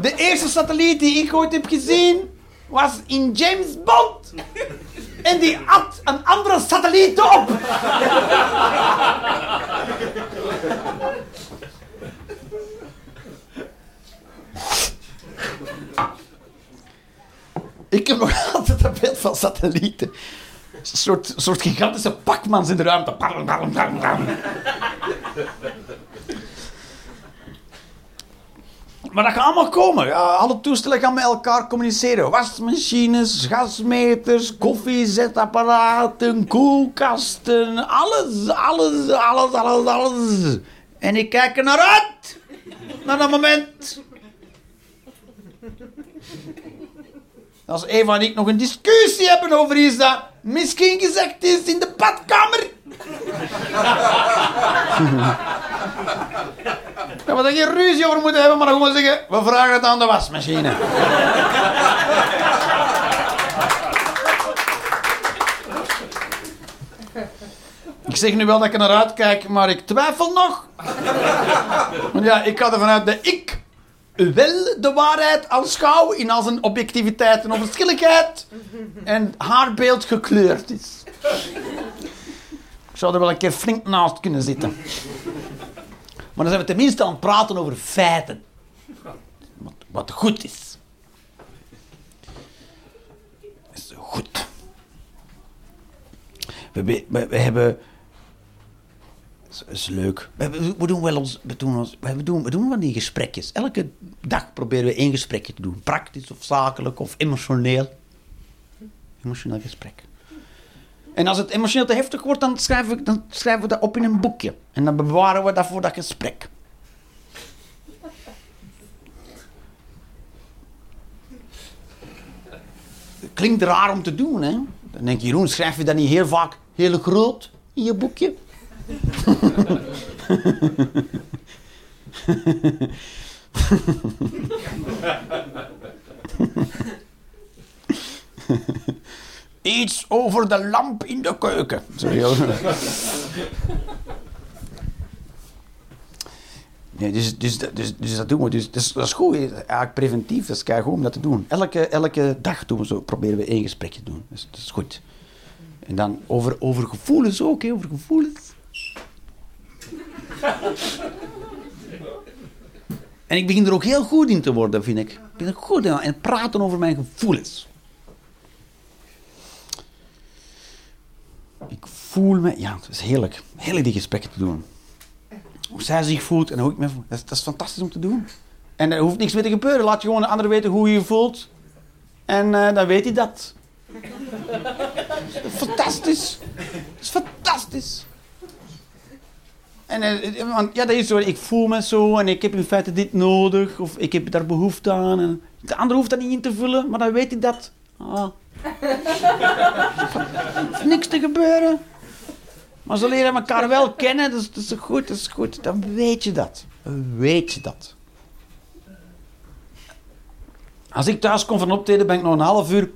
De eerste satelliet die ik ooit heb gezien was in James Bond. En die at een andere satelliet op. Ik heb nog <laughs> altijd een beeld van satellieten. Een soort, soort gigantische pakmans in de ruimte. Bam, bam, bam. Maar dat gaat allemaal komen. Ja, alle toestellen gaan met elkaar communiceren. Wasmachines, gasmeters, koffiezetapparaten, koelkasten. Alles, alles, alles, alles, alles. En ik kijk er naar uit. Naar dat moment. Als Eva en ik nog een discussie hebben over iets dat misschien gezegd is in de badkamer. Dat we er geen ruzie over moeten hebben, maar gewoon zeggen: we vragen het aan de wasmachine. Ik zeg nu wel dat ik er naar uitkijk, maar ik twijfel nog. Want ja, ik ga ervan uit dat ik wel de waarheid aanschouw in al zijn objectiviteit en onverschilligheid. En haar beeld gekleurd is. Ik zou er wel een keer flink naast kunnen zitten. Maar dan zijn we tenminste aan het praten over feiten. Wat, wat goed is. Is goed. We, we hebben... Dat is leuk. We, doen wel ons... We doen, we, doen, we doen van die gesprekjes. Elke dag proberen we één gesprekje te doen. Praktisch of zakelijk of emotioneel. Emotioneel gesprek. En als het emotioneel te heftig wordt, dan schrijven, we, dan schrijven we dat op in een boekje. En dan bewaren we dat voor dat gesprek. Klinkt raar om te doen, hè? Dan denk je, Jeroen, schrijf je dat niet heel vaak heel groot in je boekje? Iets over de lamp in de keuken. Nee, dus, dus, dus, dus dat doen we. Dus, dus dat is goed. Eigenlijk preventief. Dat is kei goed om dat te doen. Elke, elke dag doen we zo, proberen we één gesprekje te doen. Dus dat is goed. En dan over, over gevoelens ook, hè, over gevoelens. En ik begin er ook heel goed in te worden, vind ik. Ik ben er goed in. En praten over mijn gevoelens. Ik voel me... Ja, het is heerlijk. Heerlijk die gesprekken te doen. Hoe zij zich voelt en hoe ik me voel. Dat is, fantastisch om te doen. En er hoeft niks meer te gebeuren. Laat gewoon de ander weten hoe je je voelt. En eh, dan weet hij dat. Dat is <laughs> fantastisch. Dat is fantastisch. En eh, want, ja, dat is zo. Ik voel me zo en ik heb in feite dit nodig. Of ik heb daar behoefte aan. En de ander hoeft dat niet in te vullen, maar dan weet hij dat. Ah. <laughs> Niks te gebeuren. Maar ze leren elkaar wel kennen, dus dat is goed, dat is goed. Dan weet je dat. Weet je dat. Als ik thuis kom van optreden, ben ik nog een half uur...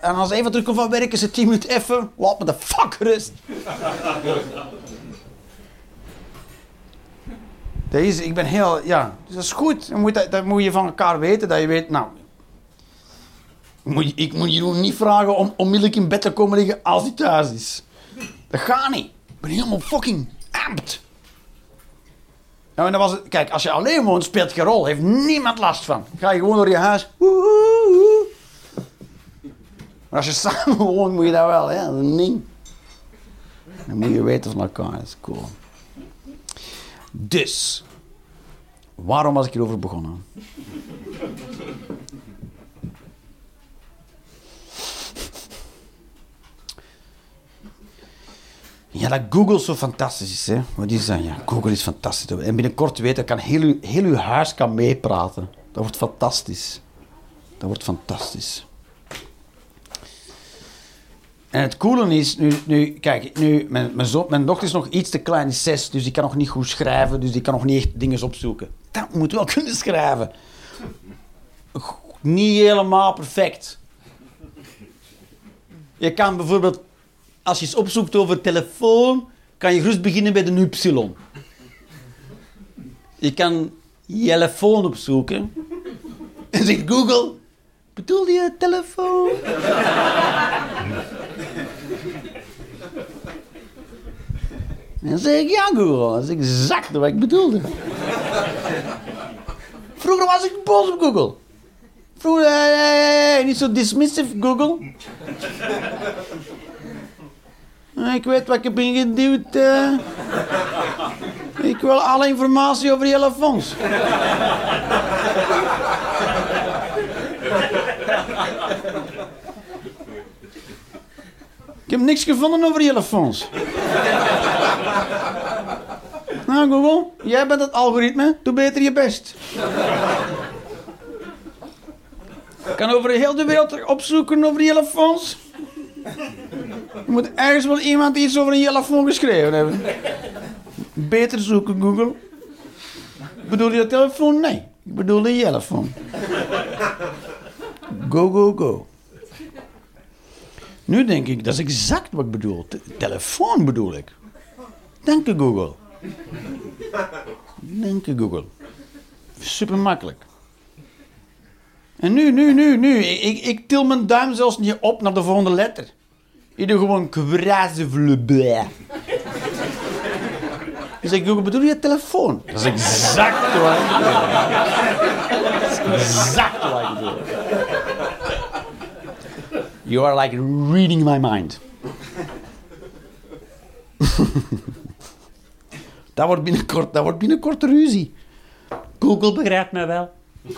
En als even terugkomt van werk, is het 10 minuten even. Laat me de fuck rust. Is, ik ben heel, ja, dus dat is goed. Moet, dat, moet je van elkaar weten, dat je weet, nou, ik moet, Jeroen niet vragen om onmiddellijk in bed te komen liggen als hij thuis is. Dat gaat niet. Ik ben helemaal fucking amped. Nou, en dan was het, kijk, als je alleen woont, speelt geen rol. Heeft niemand last van. Ga je gewoon door je huis. Woehoehoe. Maar als je <laughs> samen woont, moet je dat wel, hè. Dat ding. Dan moet je weten van elkaar. Dat is cool. Dus, waarom was ik hierover begonnen? Ja, dat Google zo fantastisch is, hè. Wat is dat? Ja, Google is fantastisch. En binnenkort weten, kan heel heel uw huis kan meepraten. Dat wordt fantastisch. Dat wordt fantastisch. En het coole is, nu, nu kijk, nu, mijn, mijn, dochter is nog iets te klein, is zes, dus die kan nog niet goed schrijven, dus die kan nog niet echt dingen opzoeken. Dat moet wel <laughs> kunnen schrijven. Niet helemaal perfect. Je kan bijvoorbeeld, als je iets opzoekt over telefoon, kan je gerust beginnen bij de Y. Je kan telefoon opzoeken. En zegt Google, bedoel je telefoon? <laughs> En dan zeg ik, ja Google, dat is exact wat ik bedoelde. Vroeger was ik boos op Google. Vroeger, eh, niet zo dismissive Google. Eh, Ik weet wat ik heb ingeduwd. eh. Ik wil alle informatie over die hele fonds. Ik heb niks gevonden over fonds. Nou, Google, jij bent het algoritme. Doe beter je best. Ik kan over heel de wereld opzoeken over fonds. Er moet ergens wel iemand iets over een telefoon geschreven hebben. Beter zoeken, Google. Bedoel je telefoon? Nee, ik bedoel de telefoon. Go, go, go. Nu denk ik, dat is exact wat ik bedoel. Te- telefoon bedoel ik. Dank je, Google. Dank je, Google. Super makkelijk. En nu, nu, nu, nu. Ik, ik, til mijn duim zelfs niet op naar de volgende letter. Ik doe gewoon kwrazevlebé. Dus ik Google, bedoel je telefoon? Dat is exact wat ik bedoel. Exact wat ik bedoel. You are like reading my mind. <laughs> dat wordt binnenkort, dat wordt binnenkort ruzie. Google begrijpt mij wel. <laughs>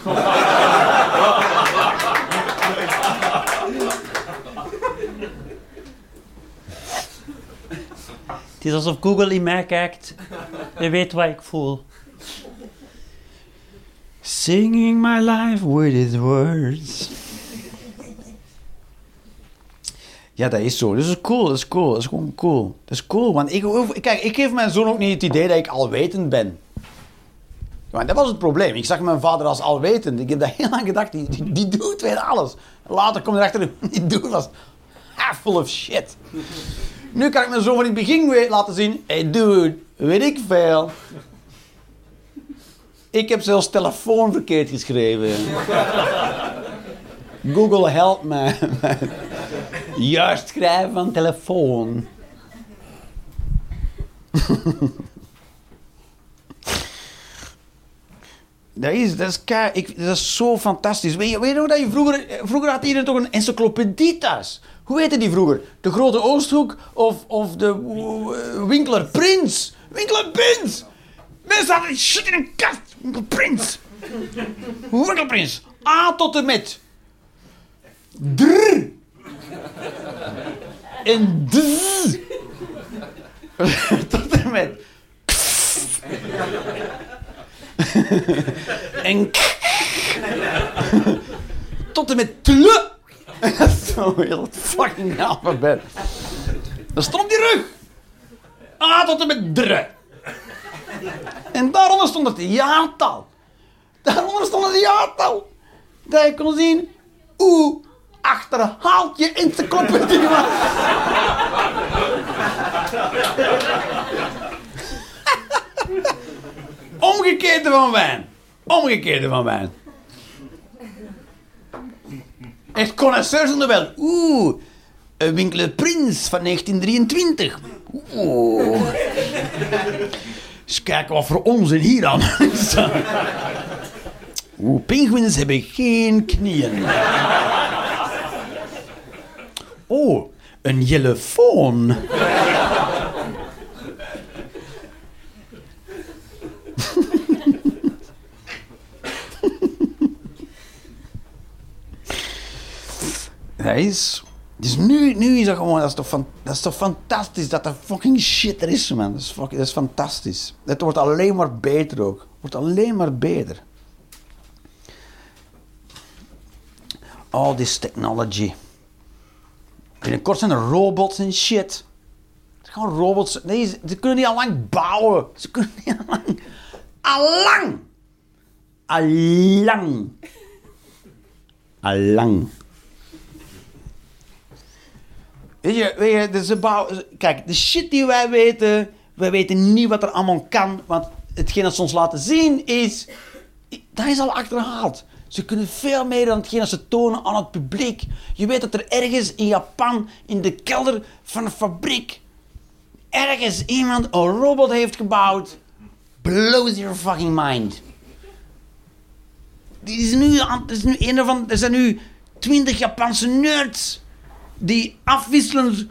Het is alsof Google in mij kijkt en weet wat ik voel. Singing my life with its words. Ja, dat is zo. Dat is cool, dat is cool, dat is gewoon cool. Dat is cool, want ik, kijk, ik geef mijn zoon ook niet het idee dat ik alwetend ben. Want dat was het probleem. Ik zag mijn vader als alwetend. Ik heb dat heel lang gedacht, die, die, die dude weet alles. Later kom ik erachter, <laughs> die dude was half full of shit. Nu kan ik me zo van in het begin weer laten zien. Hey dude, weet ik veel. Ik heb zelfs telefoon verkeerd geschreven. <laughs> Google help me. Juist schrijven van telefoon. Dat is, dat is, ik, dat is zo fantastisch. Weet je, weet je nog dat je vroeger... Vroeger had iedereen toch een encyclopedie. Hoe heette die vroeger? De Grote Oosthoek of, of de uh, Winkler Prins? Winkler Prins! Mensen hadden shit in een kast. Winkler Prins. Winkler Prins. A tot en met. Drr. En dzz. tot en met. en tot en met tle. Dat is zo heel fucking alfabet. Dat stond die rug. A tot en met dre. En daaronder stond het jaartal. Daaronder stond het jaartal. Dat je kon zien hoe achterhaald je encyclopedie. Omgekeerde van wijn. Omgekeerde van wijn. Echt connoisseurs onder wel. Oeh, een Winkler Prins van 1923. Oeh. Eens kijken wat voor onzin hier aan. Oeh, pinguïns hebben geen knieën. Oh, een telefoon. Dat is... Dus nu, nu is dat gewoon... Dat is, toch dat is toch fantastisch dat er fucking shit er is, man. Dat is, fucking, dat is fantastisch. Het wordt alleen maar beter ook. Het wordt alleen maar beter. All this technology. Binnenkort zijn er robots en shit. Gaan robots... Nee, ze, kunnen niet al lang bouwen. Ze kunnen niet al lang... Allang! Allang! Allang. Weet je, weet je dus ze bouwen, kijk, de shit die wij weten, wij weten niet wat er allemaal kan, want hetgeen dat ze ons laten zien is, dat is al achterhaald. Ze kunnen veel meer dan hetgeen dat ze tonen aan het publiek. Je weet dat er ergens in Japan, in de kelder van een fabriek, ergens iemand een robot heeft gebouwd. Blows your fucking mind. Die is nu, er, is nu van, er zijn nu twintig Japanse nerds die afwisselend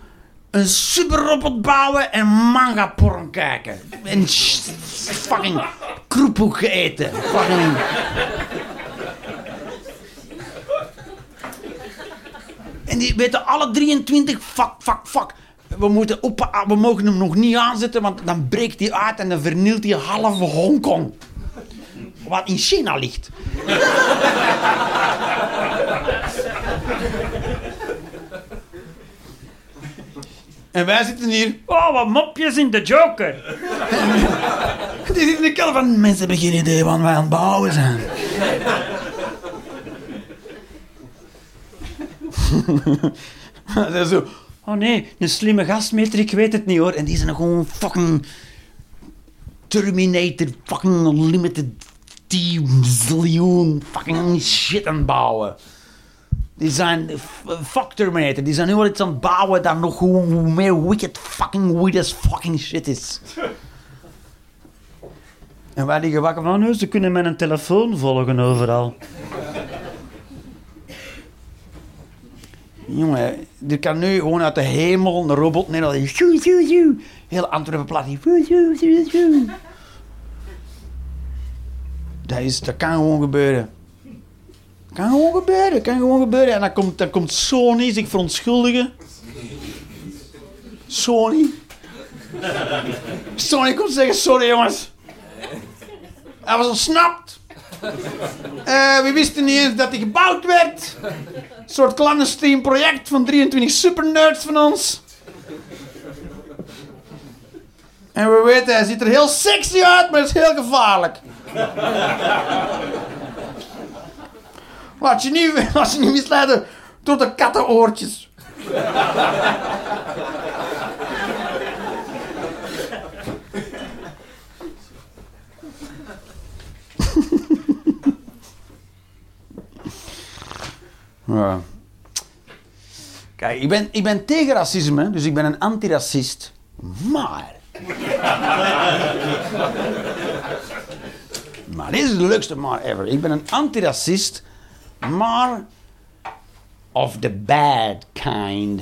een superrobot bouwen en manga porn kijken. En fucking kroephoek eten. Fucking... En die weten alle 23, fuck, fuck, fuck. We, moeten op, we mogen hem nog niet aanzetten, want dan breekt hij uit en dan vernielt hij halve Hongkong. Wat in China ligt. En wij zitten hier. Oh, wat mopjes in de Joker. <laughs> Die zitten in de kelder van. Mensen hebben geen idee wat wij aan het bouwen zijn. <laughs> Zijn zo. Oh nee, een slimme gastmeter, ik weet het niet hoor. En die zijn gewoon fucking. Terminator, fucking Unlimited T ziljoen fucking shit aan het bouwen. Die zijn fuck Terminator. Die zijn nu wel iets aan het bouwen dat nog gewoon meer wicked fucking weird as fucking shit is. En wij liggen wakker van, oh, ze kunnen met een telefoon volgen overal. Jongen, er kan nu gewoon uit de hemel een robot neer. Heel Antwerpen plat. Dat, is, dat kan gewoon gebeuren. Kan gewoon gebeuren, kan gewoon gebeuren. En dan komt, dan komt Sony zich verontschuldigen. Sony. Sony komt zeggen, sorry jongens. Hij was ontsnapt. Eh, we wisten niet eens dat hij gebouwd werd. Een soort clandestien project van 23 supernerds van ons. En we weten, hij ziet er heel sexy uit, maar is heel gevaarlijk. Laat je niet, <laughs> laat je niet misleiden door de kattenoortjes. Ja. Kijk, ik ben, ik ben tegen racisme, dus ik ben een antiracist. Maar. maar dit is de leukste maar ever. Ik ben een antiracist, maar. of the bad kind.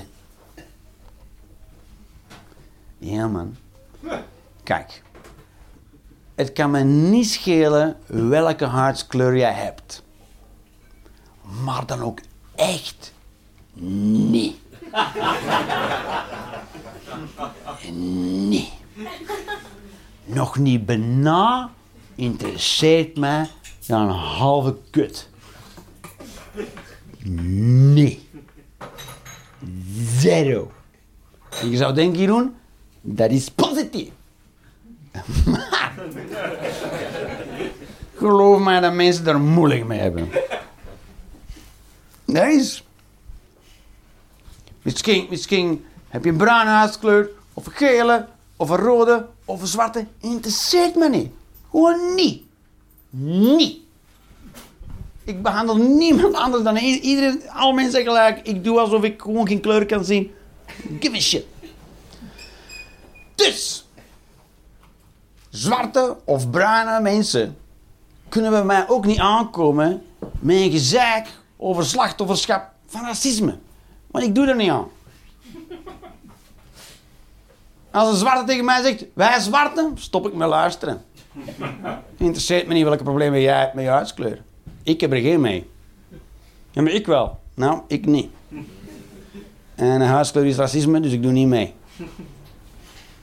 Ja, man. Kijk. Het kan me niet schelen welke huidskleur jij hebt. Maar dan ook echt niet. Nee. Nog niet bijna interesseert mij dan een halve kut. Nee. Zero. Je zou denken, Jeroen, dat is positief. Maar, <laughs> geloof mij dat mensen er moeilijk mee hebben. Is. Misschien, misschien heb je een bruine huidskleur, of een gele, of een rode, of een zwarte. Interesseert me niet. Gewoon niet. Niet. Ik behandel niemand anders dan iedereen. Alle mensen gelijk. Ik doe alsof ik gewoon geen kleur kan zien. Give a shit. Dus. Zwarte of bruine mensen kunnen bij mij ook niet aankomen met een gezeik over slachtofferschap van racisme. Want ik doe er niet aan. Als een zwarte tegen mij zegt, wij zwarte, stop ik met luisteren. Interesseert me niet welke problemen jij hebt met je huidskleur. Ik heb er geen mee. Ja, maar ik wel. Nou, ik niet. En huidskleur is racisme, dus ik doe niet mee.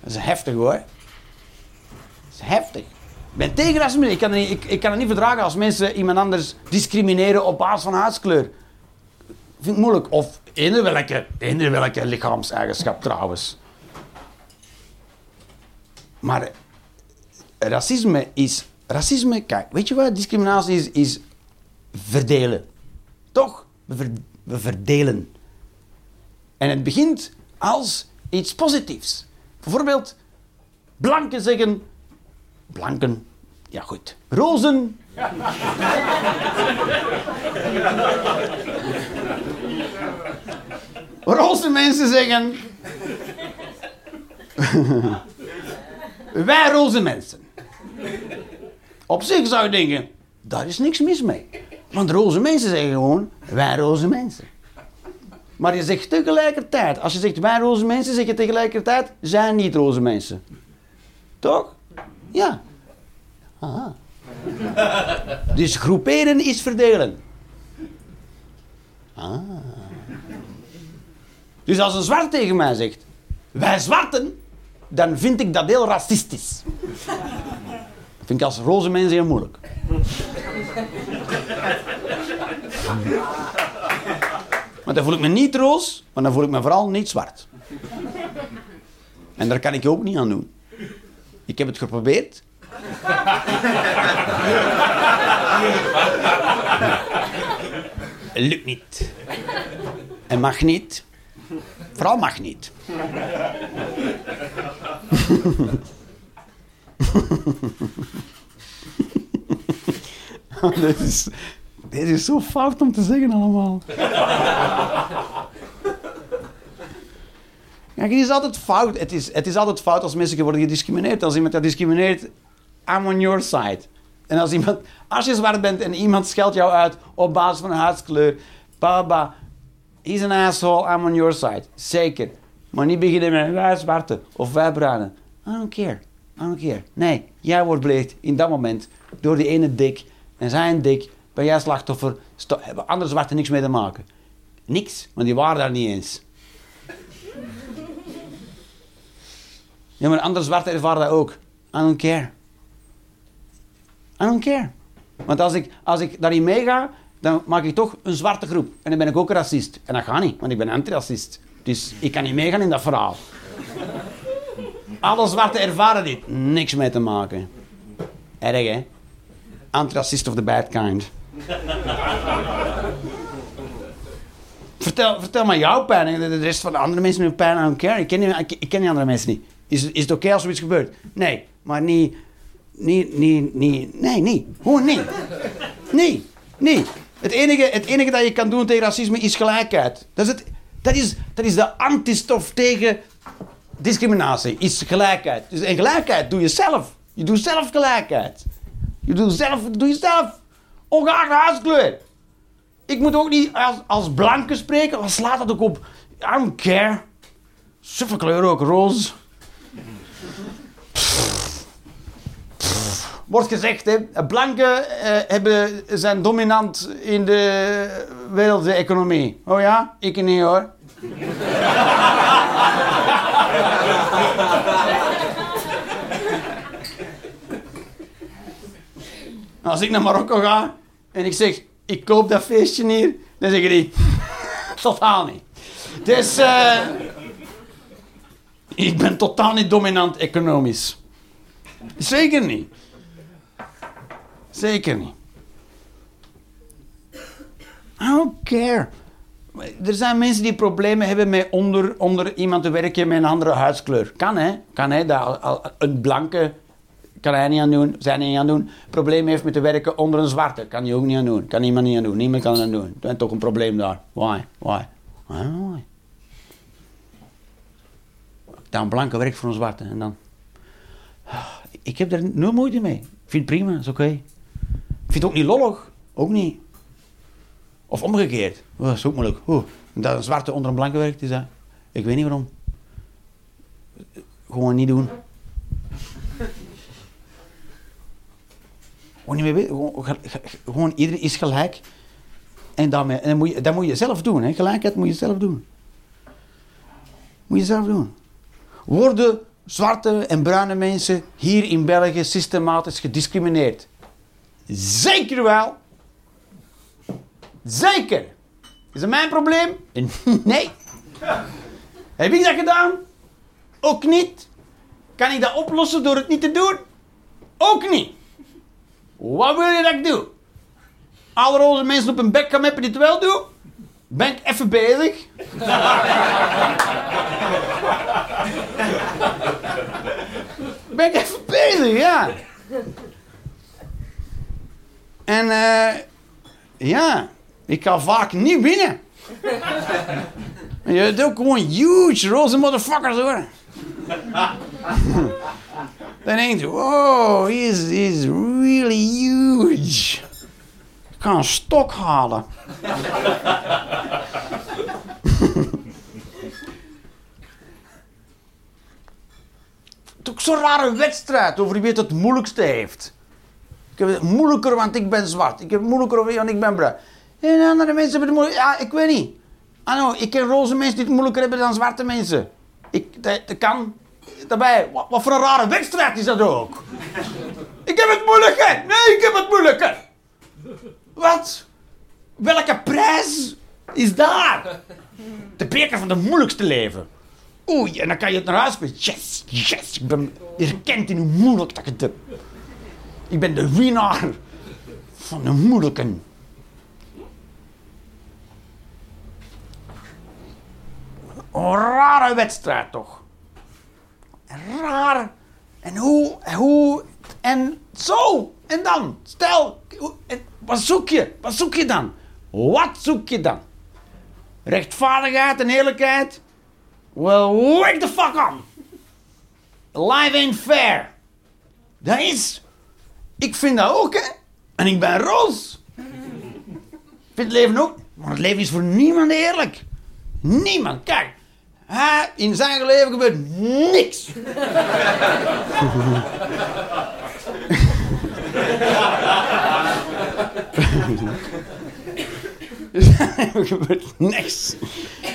Dat is heftig hoor. Dat is heftig. Ben tegen racisme. Ik kan, het niet, ik, kan het niet verdragen als mensen iemand anders discrimineren op basis van huidskleur. Vind ik moeilijk. Of eender welke, eender welke lichaamseigenschap trouwens. Maar racisme is... Racisme, kijk, weet je wat discriminatie is? Is verdelen. Toch? We, we verdelen. En het begint als iets positiefs. Bijvoorbeeld, blanken zeggen... Blanken, ja goed. Rozen. Roze mensen zeggen... Wij roze mensen. Op zich zou je denken, daar is niks mis mee. Want roze mensen zeggen gewoon, wij roze mensen. Maar je zegt tegelijkertijd, als je zegt wij roze mensen, zeg je tegelijkertijd, zij niet roze mensen. Toch? Ja. Aha. Dus groeperen is verdelen. Ah. Dus als een zwart tegen mij zegt, wij zwarten, dan vind ik dat heel racistisch. Dat vind ik als roze mensen heel moeilijk. Maar dan voel ik me niet roos, maar dan voel ik me vooral niet zwart. En daar kan ik ook niet aan doen. Ik heb het geprobeerd. <laughs> Lukt niet. En mag niet. Vooral mag niet. <laughs> dit, is, dit is zo fout om te zeggen allemaal. <laughs> Kijk, het is altijd fout. Het is, het is altijd fout als mensen worden gediscrimineerd. Als iemand dat discrimineert, I'm on your side. En als, iemand, als je zwart bent en iemand scheldt jou uit op basis van huidskleur, baba, he's an asshole, I'm on your side. Zeker. Maar niet beginnen met wij zwarte of wij bruine. I don't care. I don't care. Nee, jij wordt beledigd in dat moment door die ene dik. En zijn dik, ben jij slachtoffer. Hebben andere zwarte niks mee te maken. Niks, want die waren daar niet eens. Ja, maar andere zwarte ervaren dat ook. I don't care. I don't care. Want als ik, als ik daarin meega, dan maak ik toch een zwarte groep. En dan ben ik ook een racist. En dat gaat niet, want ik ben antiracist. Dus ik kan niet meegaan in dat verhaal. Alle zwarte ervaren dit. Niks mee te maken. Erg, hè? Antiracist of the bad kind. vertel, vertel maar jouw pijn de rest van de andere mensen hun pijn. I don't care. Ik ken, ik ken die andere mensen niet. Is, is het oké als zoiets gebeurt? Nee, maar niet... Niet, niet, niet... Nee, niet. Gewoon niet. Nee, nee. Het enige, het enige dat je kan doen tegen racisme is gelijkheid. Dat is, het, dat is, dat is de antistof tegen discriminatie, is gelijkheid. Dus, en gelijkheid doe je zelf. Je doet zelf gelijkheid. Je doet zelf, doe je zelf. Ongeacht huidskleur. Ik moet ook niet als, als blanke spreken, dan slaat dat ook op. I don't care. Suffe kleur ook, roze. Wordt gezegd, hè, blanken eh, hebben, zijn dominant in de wereldse economie. Oh ja? Ik niet hoor. <laughs> Als ik naar Marokko ga en ik zeg, ik koop dat feestje hier, dan zeggen die, <laughs> totaal niet. Dus, eh, ik ben totaal niet dominant economisch. Zeker niet. Zeker niet. I don't care. Er zijn mensen die problemen hebben met onder, onder iemand te werken met een andere huidskleur. Kan hè? Kan hè? Dat, een blanke kan hij niet aan doen, zij niet aan doen. Probleem heeft met te werken onder een zwarte. Kan hij ook niet aan doen. Kan niemand niet aan doen. Niemand kan aan doen. Er is toch een probleem daar. Why? Why? Don't know why. Dan blanke werkt voor een zwarte. En dan... Ik heb er nul moeite mee. Ik vind het prima, is oké. Vind het ook niet lollig. Ook niet. Of omgekeerd. Oh, dat is ook moeilijk. Dat een zwarte onder een blanke werkt, is dat... Ik weet niet waarom. Gewoon niet doen. Gewoon niet meer weten. Gewoon, ge- ge- gewoon iedereen is gelijk. En, daarmee, en dat, moet je, dat moet je zelf doen. Hè. Gelijkheid moet je zelf doen. Moet je zelf doen. Worden zwarte en bruine mensen hier in België systematisch gediscrimineerd? Zeker wel. Zeker. Is dat mijn probleem? <laughs> Nee. Heb ik dat gedaan? Ook niet. Kan ik dat oplossen door het niet te doen? Ook niet. Wat wil je dat ik doe? Alle roze mensen op een bek gaan meppen die het wel doen? Ben ik even bezig? <laughs> ben ik even bezig, ja. En eh ja, ik ga vaak niet winnen. En je hebt ook gewoon huge roze motherfuckers hoor. <laughs> Dan denk je, wow, he is, he is really huge. Ik kan een stok halen. <laughs> Het is ook zo'n rare wedstrijd over wie het het moeilijkste heeft. Ik heb het moeilijker, want ik ben zwart. Ik heb het moeilijker, want ik ben bruin. En andere mensen hebben het moeilijk. Ja, ik weet niet. Ah, nou, ik ken roze mensen die het moeilijker hebben dan zwarte mensen. Ik, dat, kan. Daarbij, wat, voor een rare wedstrijd is dat ook? ik heb het moeilijker. Nee, ik heb het moeilijker. Wat? Welke prijs is daar? De beker van de moeilijkste leven. Oei, en dan kan je het naar huis brengen. Yes, yes, ik ben erkend in hoe moeilijk dat ik het heb. Ik ben de winnaar van de moeilijke. Een rare wedstrijd toch? Raar. En hoe, hoe, en zo. En dan, stel, wat zoek je? Wat zoek je dan? Wat zoek je dan? Rechtvaardigheid en eerlijkheid? Well, wake the fuck up! Life ain't fair. Dat is... Ik vind dat ook, hè. En ik ben roos. Ik vind het leven ook... Maar het leven is voor niemand eerlijk. Niemand. Kijk. Hij, in zijn leven gebeurt niks. er gebeurt niks.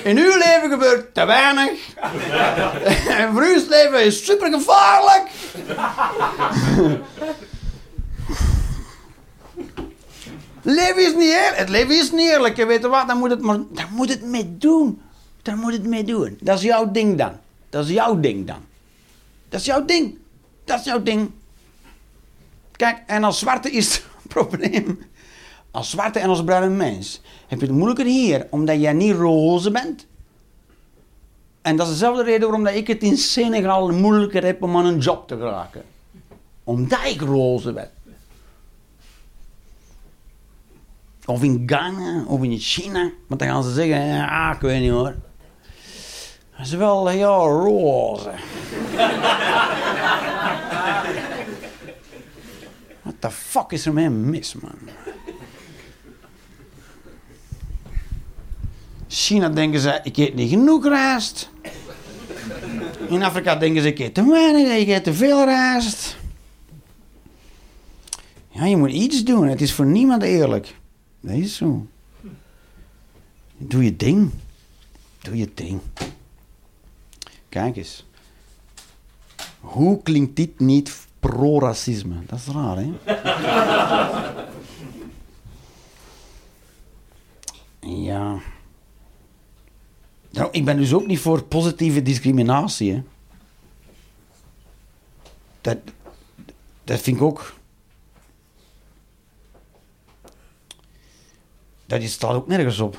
In uw leven gebeurt te weinig. En voor uw leven is super gevaarlijk. Leven is niet eerlijk. Het leven is niet eerlijk. Je weet wat, dan moet het, maar, dan moet het mee doen. Dan moet het mee doen. Dat is jouw ding dan. Dat is jouw ding dan. Dat is jouw ding. Dat is jouw ding. Kijk, en als zwarte is <laughs> het probleem. Als zwarte en als bruine mens heb je het moeilijker hier, omdat jij niet roze bent. En dat is dezelfde reden waarom ik het in Senegal moeilijker heb om aan een job te geraken. Omdat ik roze ben. Of in Ghana, of in China. Want dan gaan ze zeggen, ja, ik weet niet hoor. Dat is wel heel roze. <laughs> What the fuck is er mee mis, man? China denken ze, ik eet niet genoeg rijst. In Afrika denken ze, ik eet te weinig, ik eet te veel rijst. Ja, je moet iets doen. Het is voor niemand eerlijk. Dat is zo. Doe je ding. Doe je ding. Kijk eens. Hoe klinkt dit niet pro-racisme? Dat is raar, hè? <laughs> ja. Nou, ik ben dus ook niet voor positieve discriminatie? Dat, dat vind ik ook. Dat is- staat ook nergens op.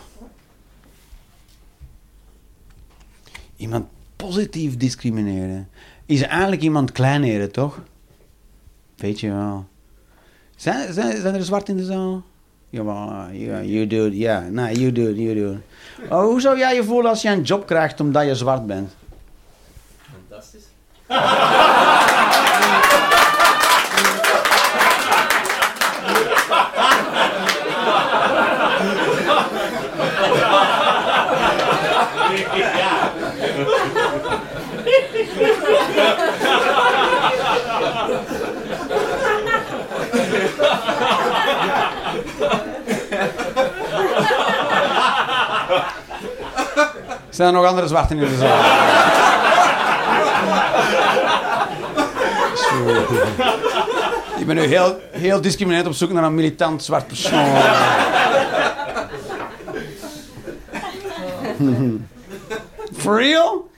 Iemand positief discrimineren. Is eigenlijk iemand kleineren, toch? Weet je wel. Zijn, zijn, zijn er zwart in de zaal? Jawel, ja, you do it. Ja, nee, you do it, you do it. Oh, hoe zou jij je voelen als je een job krijgt omdat je zwart bent? Fantastisch. <laughs> Zijn er nog andere zwarten in de zaal? <laughs> Ik ben nu heel, heel discriminerend op zoek naar een militant zwart persoon. <laughs> For real?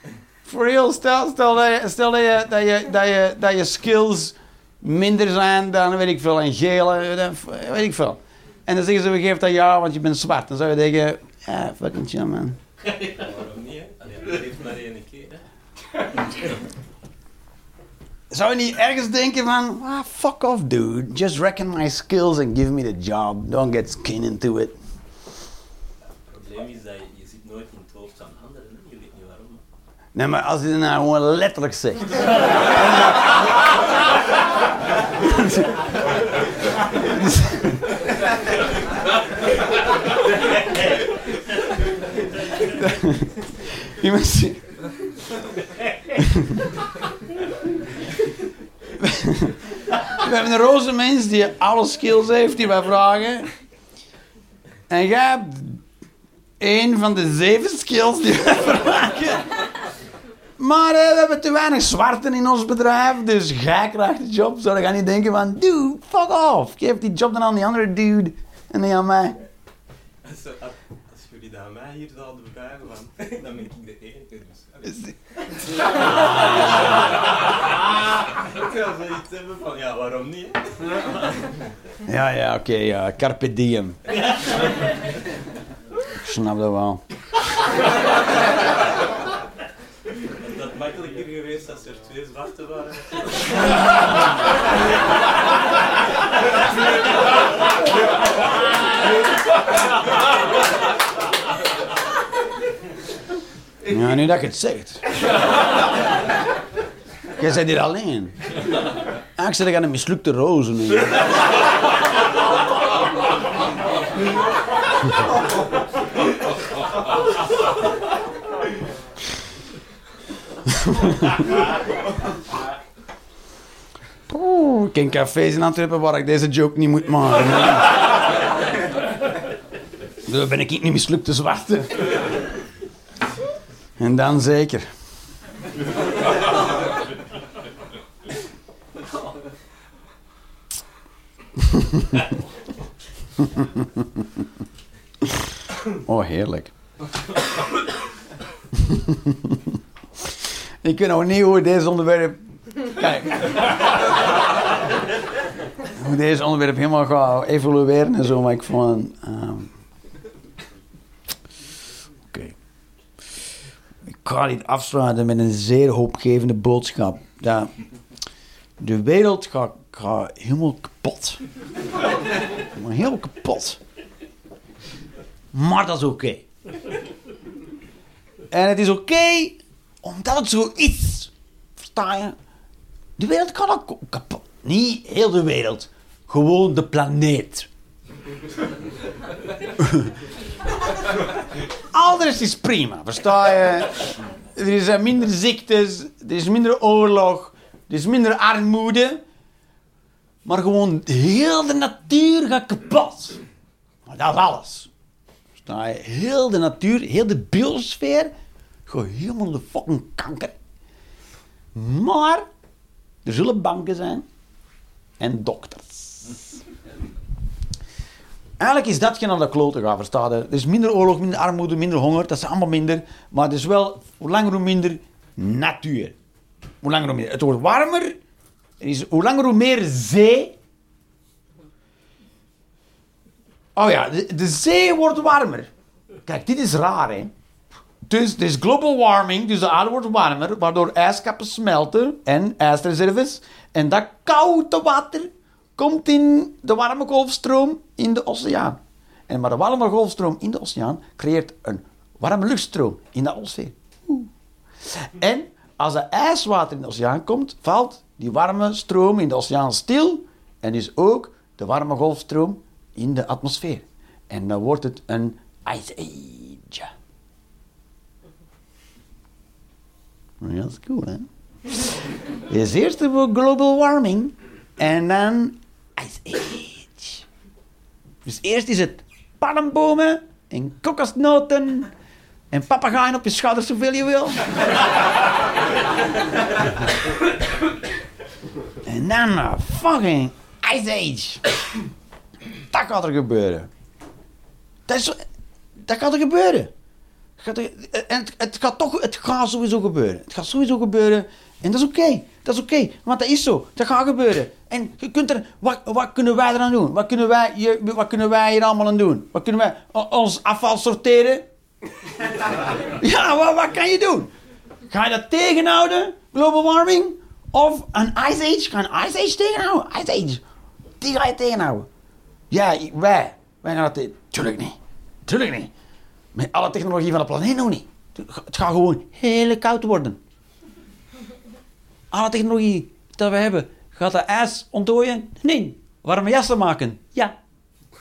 For real? Stel, stel, dat, je, stel dat, je, dat, je, dat, je, dat je skills minder zijn dan, weet ik veel, een gele, dan- weet ik veel. En dan zeggen ze, we geven dat ja, want je bent zwart. Dan zou je denken, ja, fucking chill man. Waarom niet, hè? Allee, dat maar één keer, hè? Zou je niet ergens denken van, ah, fuck off dude, just reckon my skills and give me the job. Don't get skin into it. Het probleem is dat je, je zit nooit in het hoofd van anderen, hè? Je weet niet waarom. Nee, maar als je het nou gewoon letterlijk zegt. <laughs> <laughs> We hebben een roze mens die alle skills heeft die wij vragen. En jij hebt één van de zeven skills die wij <laughs> vragen. Maar eh, we hebben te weinig zwarten in ons bedrijf, dus jij krijgt de job. Zou gaan niet denken van, dude, fuck off. Geef die job dan aan die andere dude en niet aan mij. Hier zouden vragen, van, dan ben ik de enige. Dus. Ik zou zoiets hebben van, ja, waarom niet? hè? Ja, ja, oké, ja. Carpe diem. Ik snap dat wel. Is dat makkelijker geweest als er twee zwarte waren? Ja, nu dat je het zegt. Jij zei dit alleen. Ik zeg aan een mislukte rozen nu. Ik ken cafés in Antwerpen waar ik deze joke niet moet maken. Dan ben ik niet mislukte zwarte. En dan zeker. <laughs> Oh, heerlijk. <laughs> Ik weet nog niet hoe deze onderwerp... Kijk. <laughs> hoe deze onderwerp helemaal gaat evolueren en zo, maar ik vond... ehm, Ga dit afsluiten met een zeer hoopgevende boodschap. De wereld gaat, helemaal kapot. Maar heel kapot. Maar dat is oké. En het is oké omdat het zo is. Versta je? De wereld kan ook kapot. Niet heel de wereld. Gewoon de planeet. <laughs> Al de rest is prima, versta je? Er zijn minder ziektes, er is minder oorlog, er is minder armoede. Maar gewoon heel de natuur gaat kapot. Maar dat is alles. Versta je? Heel de natuur, heel de biosfeer gaat helemaal de fucking kanker. Maar er zullen banken zijn en dokters. Eigenlijk is dat geen aan de klote gaan, verstaan. Er is minder oorlog, minder armoede, minder honger. Dat is allemaal minder. Maar het is wel, hoe langer hoe minder, natuur. Hoe langer hoe minder. Het wordt warmer. Er is, hoe langer hoe meer zee. Oh ja, de, de zee wordt warmer. Kijk, dit is raar, hè. Dus er is global warming, dus de aarde wordt warmer, waardoor ijskappen smelten en ijsreserves. En dat koude water komt in de warme golfstroom in de oceaan. En maar de warme golfstroom in de oceaan creëert een warme luchtstroom in de atmosfeer. En als er ijswater in de oceaan komt, valt die warme stroom in de oceaan stil en is ook de warme golfstroom in de atmosfeer. En dan wordt het een ice age. Ja, dat is cool, hè? <laughs> Eerst de global warming en dan ice age. Dus eerst is het palmbomen en kokosnoten en papegaaien op je schouders zoveel je wil. en dan uh, fucking ice age. Dat gaat er gebeuren. Dat, is, dat gaat er gebeuren. Gaat er- en het, het gaat toch, het gaat sowieso gebeuren. Het gaat sowieso gebeuren. En dat is oké. Dat is oké. want dat is zo. Dat gaat gebeuren. En je kunt er, wat, wat kunnen wij eraan doen? Wat kunnen wij, hier- wat kunnen wij hier allemaal aan doen? Wat kunnen wij, ons afval sorteren? <laughs> ja, wat, wat kan je doen? Ga je dat tegenhouden? Global warming? Of een ice age? Ga je een ice age tegenhouden? Ice age. Die ga je tegenhouden. Ja, wij. Wij gaan dat. Tuurlijk niet. Tuurlijk niet. Met alle technologie van de planeet nog niet. Het gaat gewoon heel koud worden. Alle technologie dat we hebben, gaat dat ijs ontdooien? Nee. Warme jassen maken? Ja. <laughs>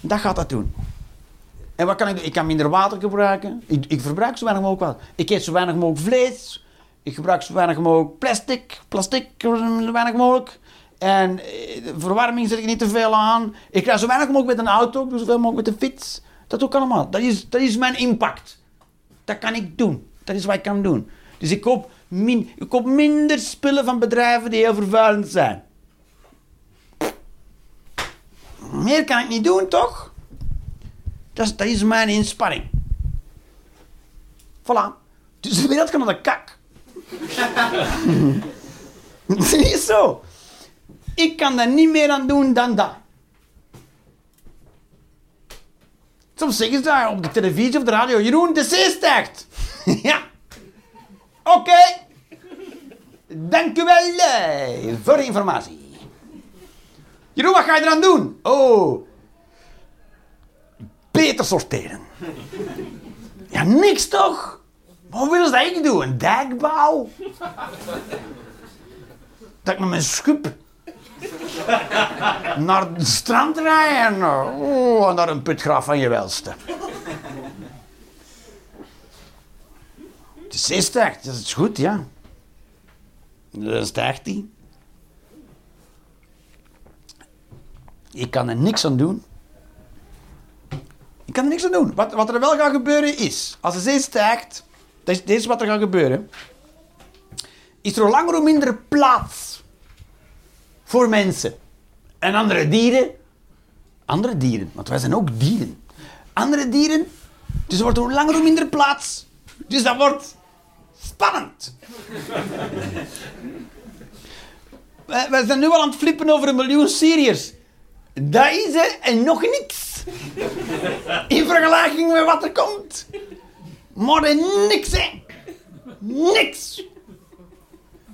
dat gaat dat doen. En wat kan ik doen? Ik kan minder water gebruiken. Ik, ik verbruik zo weinig mogelijk water. Ik eet zo weinig mogelijk vlees. Ik gebruik zo weinig mogelijk plastic. Plastic, zo weinig mogelijk. En eh, de verwarming zet ik niet te veel aan. Ik krijg zo weinig mogelijk met een auto. Ik doe zoveel mogelijk met de fiets. Dat ook allemaal. Dat is, dat is mijn impact. Dat kan ik doen. Dat is wat ik kan doen. Dus ik koop, min, ik koop minder spullen van bedrijven die heel vervuilend zijn. Meer kan ik niet doen, toch? Dat is, dat is mijn inspanning. Voilà. Dus <laughs> wereld kan naar de kak. dat <laughs> is zo. Ik kan daar niet meer aan doen dan dat. Soms zeggen ze daar op de televisie of de radio, Jeroen, de zee stijgt. <laughs> ja. Oké. Dank u wel eh, voor de informatie. Jeroen, wat ga je eraan doen? Oh. Beter sorteren. Ja, niks toch? Wat willen ze dat ik doe? Een dijkbouw? Dat ik met mijn schub naar het strand rij en, eh, oh, naar een putgraaf van je welste. De zee stijgt, dat is goed, ja. Dan stijgt die. Ik kan er niks aan doen. Ik kan er niks aan doen. Wat, wat er wel gaat gebeuren is, als de zee stijgt, dat is, dit is wat er gaat gebeuren, is er hoe langer hoe minder plaats voor mensen. En andere dieren, andere dieren, want wij zijn ook dieren. Andere dieren, dus er wordt hoe langer hoe minder plaats. Dus dat wordt spannend. <laughs> wij, zijn nu al aan het flippen over een miljoen Syriërs. Dat is er en nog niks. In vergelijking met wat er komt. Maar niks, hè. Niks.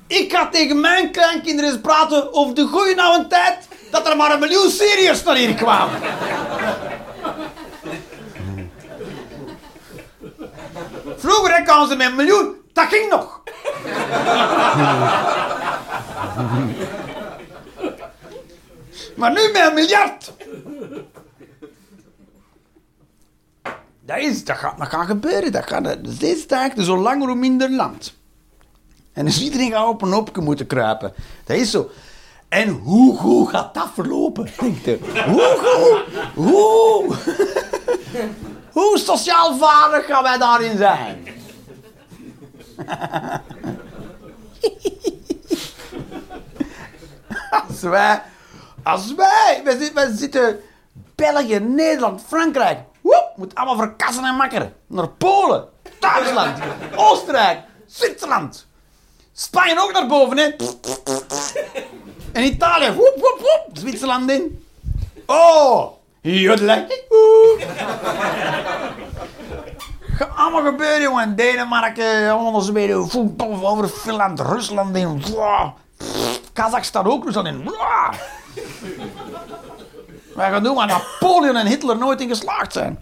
Ik ga tegen mijn kleinkinderen praten over de goeie oude tijd dat er maar een miljoen Syriërs naar hier kwamen. Vroeger hè, kwamen ze met een miljoen, dat ging nog. Maar nu met een miljard. Dat, is, dat, gaat, dat gaat gebeuren. Dat gaat steeds sterker, zo langer hoe minder land. En dus iedereen gaat op een moeten kruipen. Dat is zo. En hoe goed gaat dat verlopen, denkt u? Hoe goed? Hoe? <laughs> Hoe sociaal vaardig gaan wij daarin zijn? <laughs> Als wij, als wij, wij zitten België, Nederland, Frankrijk, woep, moet allemaal verkassen en makkeren. Naar Polen, Duitsland, Oostenrijk, Zwitserland. Spanje ook naar boven, hè. En Italië, woep, woep, woep, Zwitserland in. Oh, jodelek. Gaat allemaal gebeuren, jongen. Denemarken, allemaal Zweden, voetbal over Finland, Rusland in. Kazachstan ook, Rusland in. Wij gaan doen waar Napoleon en Hitler nooit in geslaagd zijn.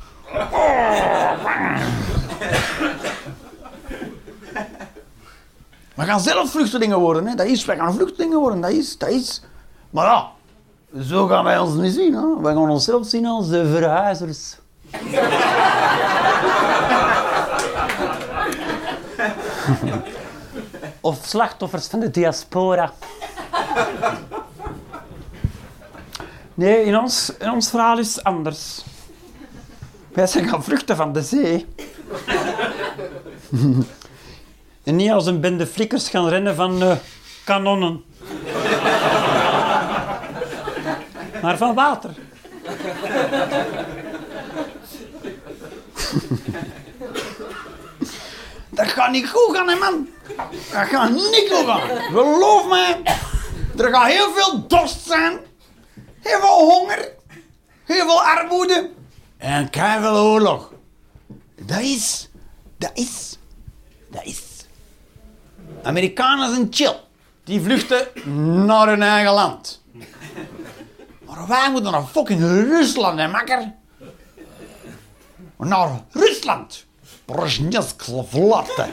We gaan zelf vluchtelingen worden, hè. Dat is, wij gaan vluchtelingen worden, dat is, dat is. Maar ja, zo gaan wij ons niet zien, hè. Wij gaan onszelf zien als de verhuizers. <laughs> of slachtoffers van de diaspora. Nee, in ons, in ons verhaal is het anders. Wij zijn gaan vluchten van de zee. En niet als een bende flikkers gaan rennen van eh, kanonnen. maar van water. Dat gaat niet goed gaan, hè, man. Dat gaat niet goed gaan. Geloof mij. Er gaat heel veel dorst zijn. Heel veel honger. Heel veel armoede. En keihard oorlog. Dat is... Dat is... Dat is... Amerikanen zijn chill. Die vluchten naar hun eigen land. Maar wij moeten naar fucking Rusland, hè, makker. Naar Rusland. Brezhnevsk vlakte.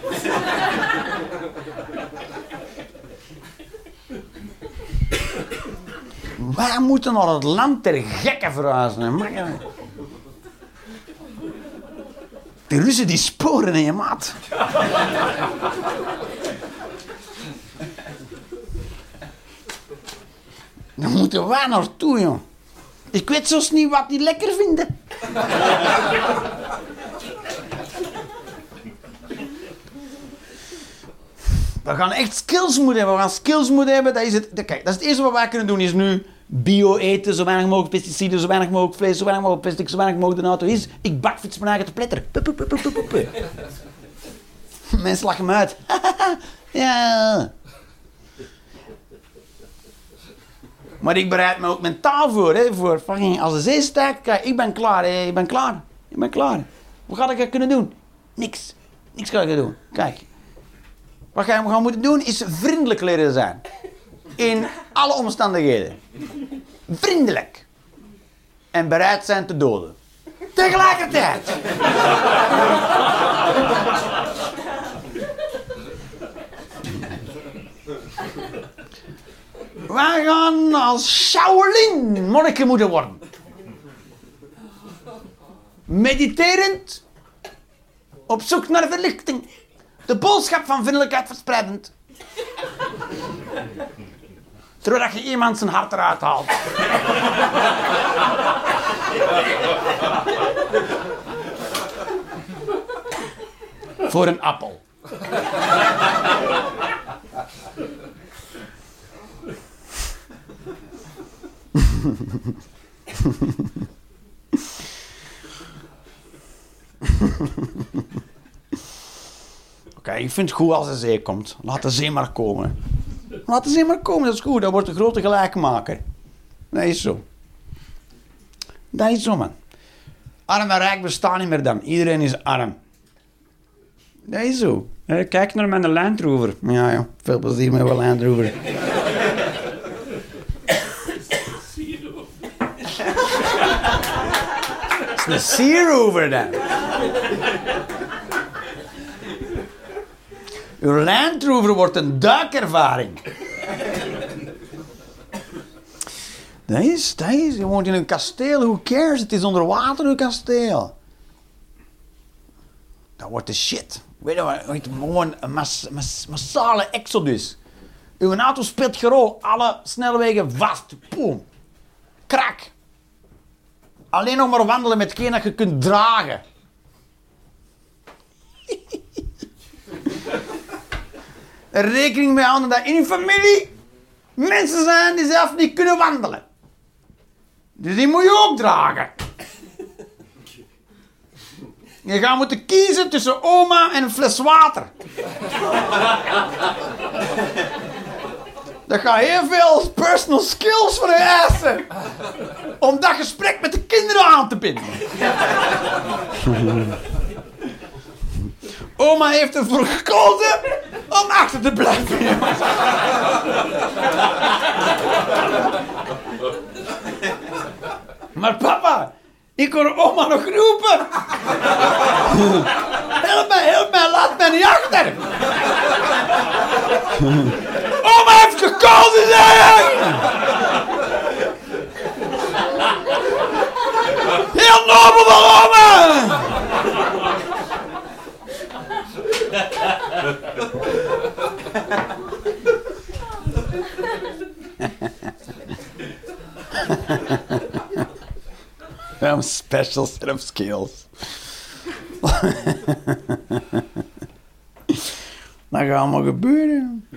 Wij moeten naar het land der gekken verhuizen. hè, makker. Die Russen die sporen in je maat. Daar moeten wij naartoe, joh. Ik weet zelfs niet wat die lekker vinden. We gaan echt skills moeten hebben. We gaan skills moeten hebben. Dat is het, kijk, dat is het eerste wat wij kunnen doen. Is nu bio eten. Zo weinig mogelijk pesticiden. Zo weinig mogelijk vlees. Zo weinig mogelijk plastic. Zo weinig mogelijk de auto is. Ik bakfiets mijn eigen te pletteren. Mensen lachen me uit. <laughs> ja. Maar ik bereid me ook mentaal voor. Hè, voor als de zee stijgt. Kijk, ik ben klaar. Hè, ik ben klaar. Ik ben klaar. Wat ga ik kunnen doen? Niks. Niks ga ik doen. Kijk. Wat jij gaan moeten doen is vriendelijk leren zijn. In alle omstandigheden. Vriendelijk. En bereid zijn te doden. Tegelijkertijd. Wij gaan als Shaolin monniken moeten worden. Mediterend. Op zoek naar verlichting. De boodschap van vriendelijkheid verspreidend. Zodat je iemand zijn hart eruit haalt. Voor een appel. <laughs> Oké, ik vind het goed als de zee komt. Laat de zee maar komen. Laat de zee maar komen, dat is goed. Dat wordt een grote gelijkmaker. Dat is zo. Dat is zo, man. Arm en rijk bestaan niet meer dan. Iedereen is arm. Dat is zo. Eh, Kijk naar mijn Land Rover. Ja, ja. Veel plezier met mijn Land Rover. Sea Rover dan. Uw Land Rover wordt een duikervaring. Dat is, dat is. Je woont in een kasteel, who cares? Het is onder water, uw kasteel. Dat wordt de shit. Weet je wat? Gewoon een mas- mas- massale exodus. Uw auto speelt gerol, alle snelwegen vast. Boom. Krak. Alleen nog maar wandelen met hetgeen dat je kunt dragen. <laughs> Rekening mee houden dat in je familie mensen zijn die zelf niet kunnen wandelen. Dus die moet je ook dragen. Je gaat moeten kiezen tussen oma en een fles water. Dat gaat heel veel personal skills voor je eisen. Om dat gesprek met de kinderen aan te binden. Oma heeft ervoor gekozen om achter te blijven. Maar papa, ik hoor oma nog roepen. <laughs> Help mij, help mij, laat mij niet achter. <laughs> Oma heeft gekozen, zei hij. Heel nobel van oma. <laughs> Special set of skills. <laughs> Dat gaat allemaal gebeuren.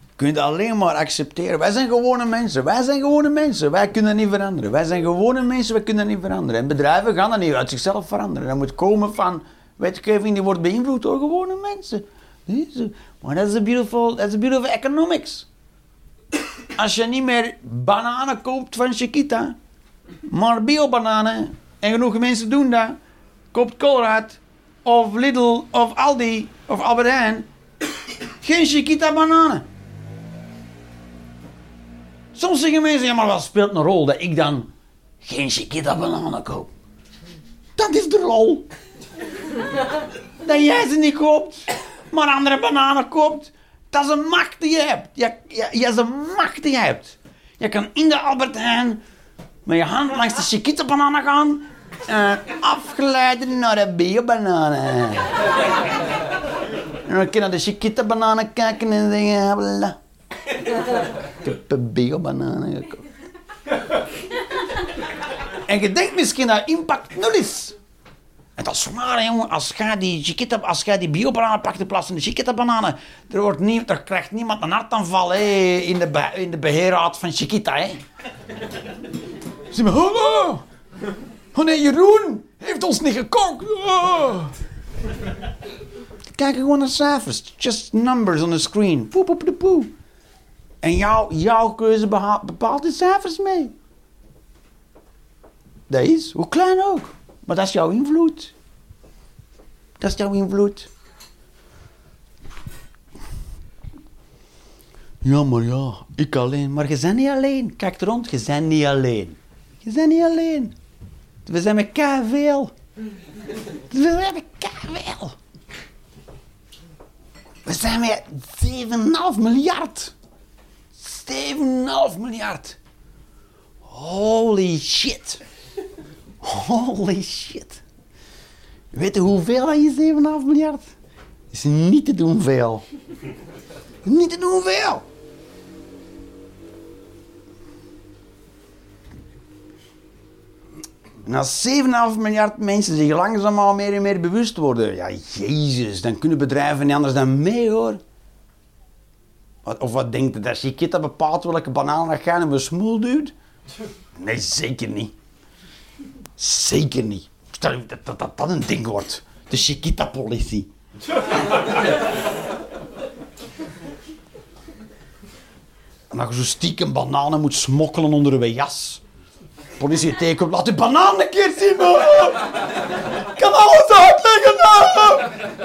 Je kunt alleen maar accepteren. Wij zijn gewone mensen. Wij zijn gewone mensen. Wij kunnen niet veranderen. Wij zijn gewone mensen. Wij kunnen niet veranderen. En bedrijven gaan dat niet uit zichzelf veranderen. Dat moet komen van wetgeving die wordt beïnvloed door gewone mensen. Maar dat is beautiful, beautiful economics. Als je niet meer bananen koopt van Chiquita, maar biobananen, en genoeg mensen doen dat, koopt Colruyt of Lidl of Aldi of Albert Heijn geen Chiquita bananen. Soms zeggen mensen, ja maar wat speelt een rol dat ik dan geen Chiquita bananen koop? Dat is de rol. dat jij ze niet koopt, maar andere bananen koopt. Dat is een macht die je hebt. Ja, dat is een macht die je hebt. Je kan in de Albert Heijn met je hand langs de Chiquita bananen gaan en afgeleiden naar de biobananen. En dan je naar de Chiquita bananen kijken en zeggen, habla. Ik heb een biobananen gekocht. En je denkt misschien dat impact nul is. En dat is waar, hè, jongen. Als jij die, Chiquita, als jij die biobananen pakt in plaats de Chiquita-bananen, er, wordt nie, er krijgt niemand een hartaanval hè, in, de in de beheerraad van Chiquita. Hè. Ze zeggen, oh, oh. oh nee, Jeroen heeft ons niet gekookt. Oh. Kijk gewoon naar cijfers. Just numbers on the screen. Poep, poep, poep, poep. En jouw, jouw keuze bepaalt die cijfers mee. Dat is, hoe klein ook. Maar dat is jouw invloed. Dat is jouw invloed. Ja, maar ja, ik alleen. Maar je bent niet alleen. Kijk er rond, je bent niet alleen. Je bent niet alleen. We zijn met veel. We zijn met veel. We zijn met 7,5 miljard. 7,5 miljard. Holy shit. Holy shit. Weet je hoeveel dat je 7,5 miljard? Is niet te doen veel. Niet te doen veel. En als 7,5 miljard mensen zich langzaamaan meer en meer bewust worden, ja, jezus, dan kunnen bedrijven niet anders dan mee hoor. Of wat denkt je, dat Chiquita bepaalt welke banaan dat gaan en we smoel duwt? Nee, zeker niet. Zeker niet. Stel je dat, dat een ding wordt. De Chiquita-politie. en dat je zo stiekem bananen moet smokkelen onder je jas. De politie tegenkomt, laat die banaan een keer zien. Man. Ik kan alles uitleggen. Man.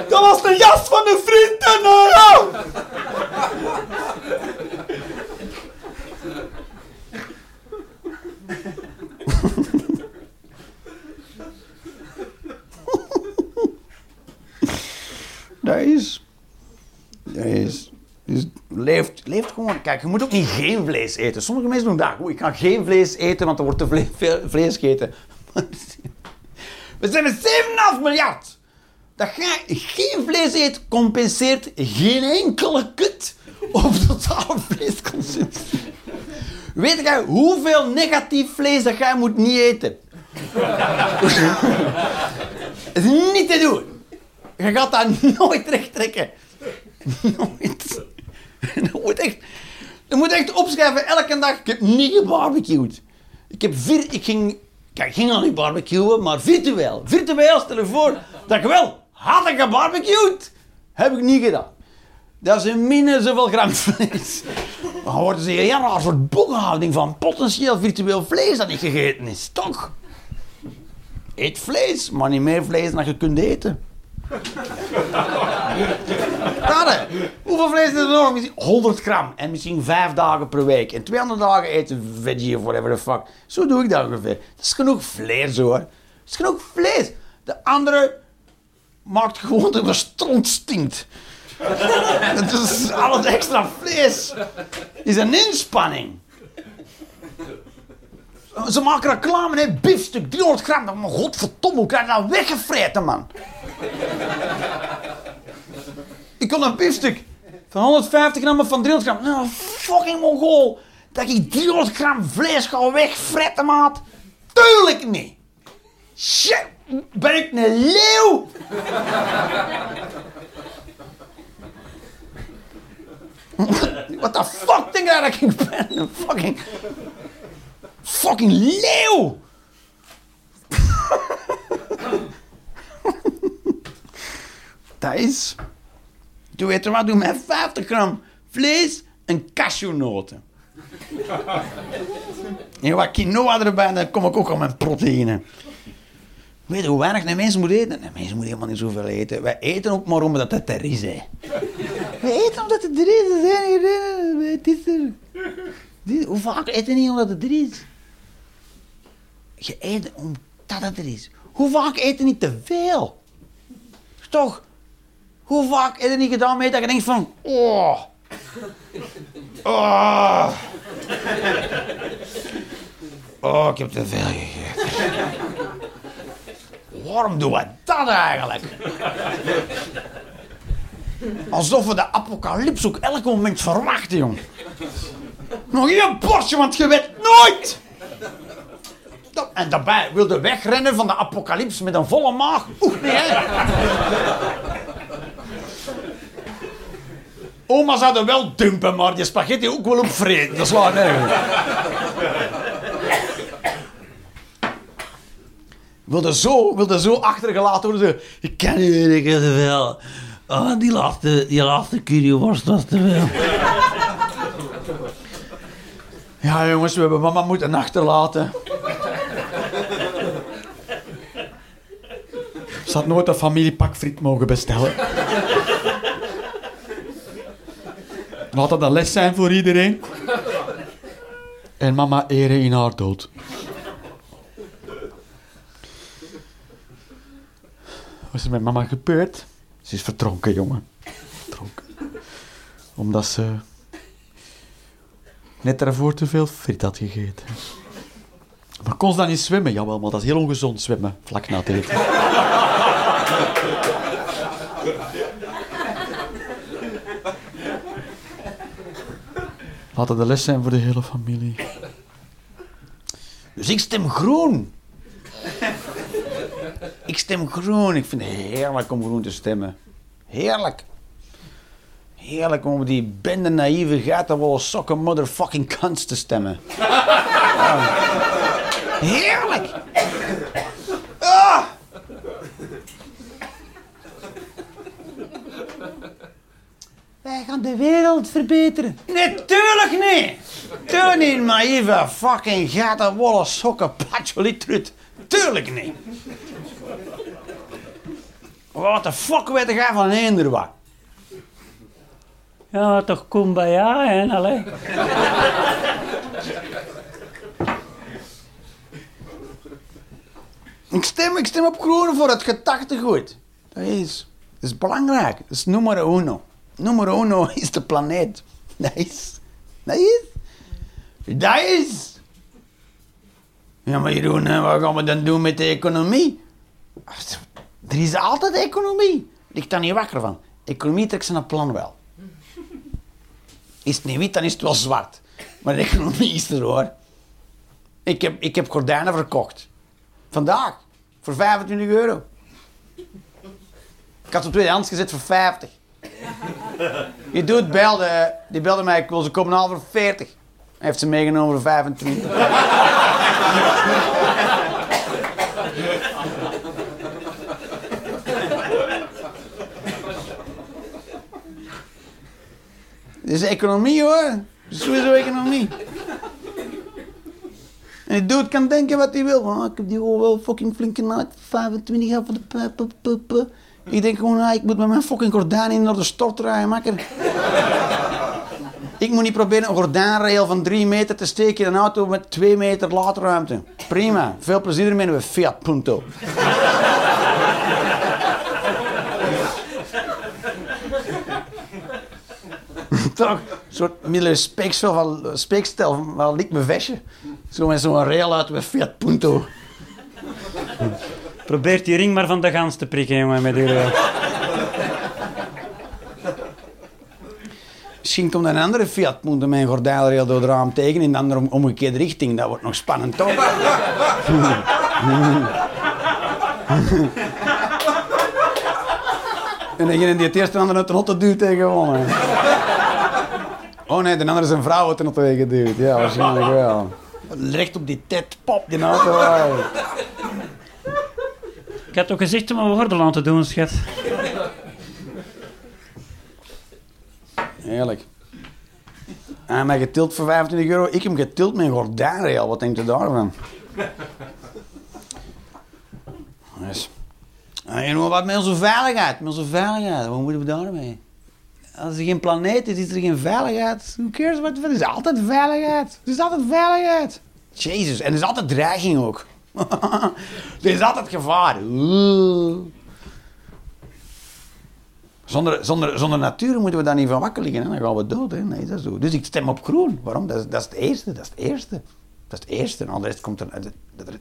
Dat was de jas van een vrienden. Nou, man. <laughs> Dat is. Dat is. Dus leeft, leeft gewoon. Kijk, je moet ook niet geen vlees eten. Sommige mensen doen dat. Ik ga geen vlees eten, want er wordt te veel vlees gegeten. <laughs> We zijn met 7,5 miljard. Dat je geen vlees eet, compenseert geen enkele kut op <laughs> totale vleesconsumptie. Weet jij hoeveel negatief vlees dat jij moet niet eten? <laughs> Het is niet te doen. Je gaat dat nooit recht trekken. Nooit. Je moet echt, je moet echt opschrijven elke dag. Ik heb niet gebarbecued. Ik heb vier, ik ging, ik ging al niet barbecuen, maar virtueel. Virtueel, stel je voor dat ik wel had gebarbecued. Heb ik niet gedaan. Dat is een min zoveel gram vlees. Dan worden ze een raar soort boekhouding van potentieel virtueel vlees dat niet gegeten is. Toch? Eet vlees, maar niet meer vlees dan je kunt eten. <laughs> Raden, hoeveel vlees is er nog? Misschien 100 gram en misschien 5 dagen per week. En 200 dagen eten veggie of whatever the fuck. Zo doe ik dat ongeveer. Dat is genoeg vlees hoor. Dat is genoeg vlees. De andere maakt gewoon dat de stront stinkt. <laughs> Is alles extra vlees. is een inspanning. Ze maken reclame, hè, biefstuk, 300 gram. Maar godverdomme, hoe krijg je dat weggevreten, man? <laughs> Ik kon een biefstuk van 150 gram of van 300 gram. Nou, fucking mongool. Dat ik 300 gram vlees ga wegfretten, maat. Tuurlijk niet. Shit, ben ik een leeuw? <laughs> What the fuck denk jij dat ik ben? Een fucking... Fucking leeuw! <laughs> dat is... Doe weet je wat? Doe met 50 gram vlees en cashewnoten. <laughs> en wat quinoa erbij, dan kom ik ook aan mijn proteïne. Weet je hoe weinig een mens moet eten? Een mens moet helemaal niet zoveel eten. Wij eten ook maar omdat het er is, hè. We eten omdat het er is. Het er. Dit- Hoe vaak eten niet omdat het er is? Je eet omdat het er is. Hoe vaak eten niet te veel? Toch? Hoe vaak heb je niet gedaan mee dat je denkt van... Oh. Oh. Oh, ik heb te veel gegeten. Waarom doen we dat eigenlijk? Alsof we de apocalyps ook elk moment verwachten, jong. Nog één bordje, want je weet nooit. En daarbij wilde wegrennen van de apocalyps met een volle maag. Oeh, nee, hè? Oma zou wel dumpen, maar die spaghetti ook wel opvreten. Dat is waar nergens. Wilde zo, wilde zo achtergelaten worden. Ik niet meer, ik te. Oh, die laatste, die laatste curryworst was te veel. Ja, jongens, we hebben mama moeten achterlaten. Ze had nooit een familiepak friet mogen bestellen. Laat dat een les zijn voor iedereen. En mama eren in haar dood. Wat is er met mama gebeurd? Ze is verdronken, jongen. Verdronken. Omdat ze net daarvoor te veel friet had gegeten. Maar kon ze dan niet zwemmen? Jawel, maar dat is heel ongezond zwemmen, vlak na het eten. Laat het de les zijn voor de hele familie. Dus ik stem groen. Ik stem groen. Ik vind het heerlijk om groen te stemmen. Heerlijk. Heerlijk om op die bende naïeve geitenwolle sokken motherfucking kans te stemmen. <laughs> Ja. Heerlijk. Wij gaan de wereld verbeteren. Natuurlijk niet. Tuurlijk niet, naïeve fucking geitenwolle sokken patjolietrut. Tuurlijk niet. Wat de fuck weet jij van eender wat? Ja, toch kumbaya, hè, allee. Ik stem, ik stem op groen voor het gedachtegoed. Dat is. Dat is belangrijk. Dat is numero uno. Numero uno <laughs> is de planeet. Dat is. Dat is. Dat is. Ja, maar Jeroen, wat gaan we dan doen met de economie? Er is altijd economie. Ik daar niet wakker van. Economie trekt zijn plan wel. Is het niet wit, dan is het wel zwart. Maar de economie is er hoor. Ik heb, ik heb gordijnen verkocht. Vandaag. Voor 25 euro. Ik had ze tweedehands gezet voor 50. <laughs> Die doet belde, die belde mij, ik wil ze komen voor 40. Hij heeft ze meegenomen voor 25. <laughs> Dit is economie hoor. Is sowieso economie. En die dude kan denken wat hij wil. Oh, ik heb die gewoon wel fucking flinke nacht. 25 jaar voor de. Ik denk gewoon, ah, ik moet met mijn fucking gordijn in naar de stort rijden, ik moet niet proberen een gordijnrail van 3 meter te steken in een auto met 2 meter laadruimte. Prima. Veel plezier ermee met Fiat Punto. <laughs> Toch? Een soort van, speekstel van niet mijn vestje. Zo met zo'n rail Probeert die ring maar van de gans te prikken, jongen, met uw... eh, Misschien komt een andere Fiat met een gordijnrail door het raam tegen in de andere om- omgekeerde richting. Dat wordt nog spannend, toch? en degene die het eerst de andere uit de auto duwt tegen gewonnen. Oh nee, de andere is een vrouw uit de auto geduwd. Ja, waarschijnlijk wel. Recht op die tet, pop, die auto. Ik had toch gezegd om een gordel aan te doen, schat. Heerlijk. En mij getild voor 25 euro. Ik heb hem getild met een gordijnrail. Wat denkt u daarvan? Dus. En hoe wat met onze veiligheid? Met onze veiligheid. Wat moeten we daarmee? Als er geen planeet is, is er geen veiligheid. Who cares what? Er is altijd veiligheid. Er is altijd veiligheid. Jezus. En er is altijd dreiging ook. <laughs> er is altijd gevaar. Zonder, zonder, zonder natuur moeten we daar niet van wakker liggen. Hè? Dan gaan we dood. Hè? Nee, dat is zo. Dus ik stem op groen. Waarom? Dat is, dat is het eerste. Dat is het eerste. Dat is het eerste. En de rest komt er...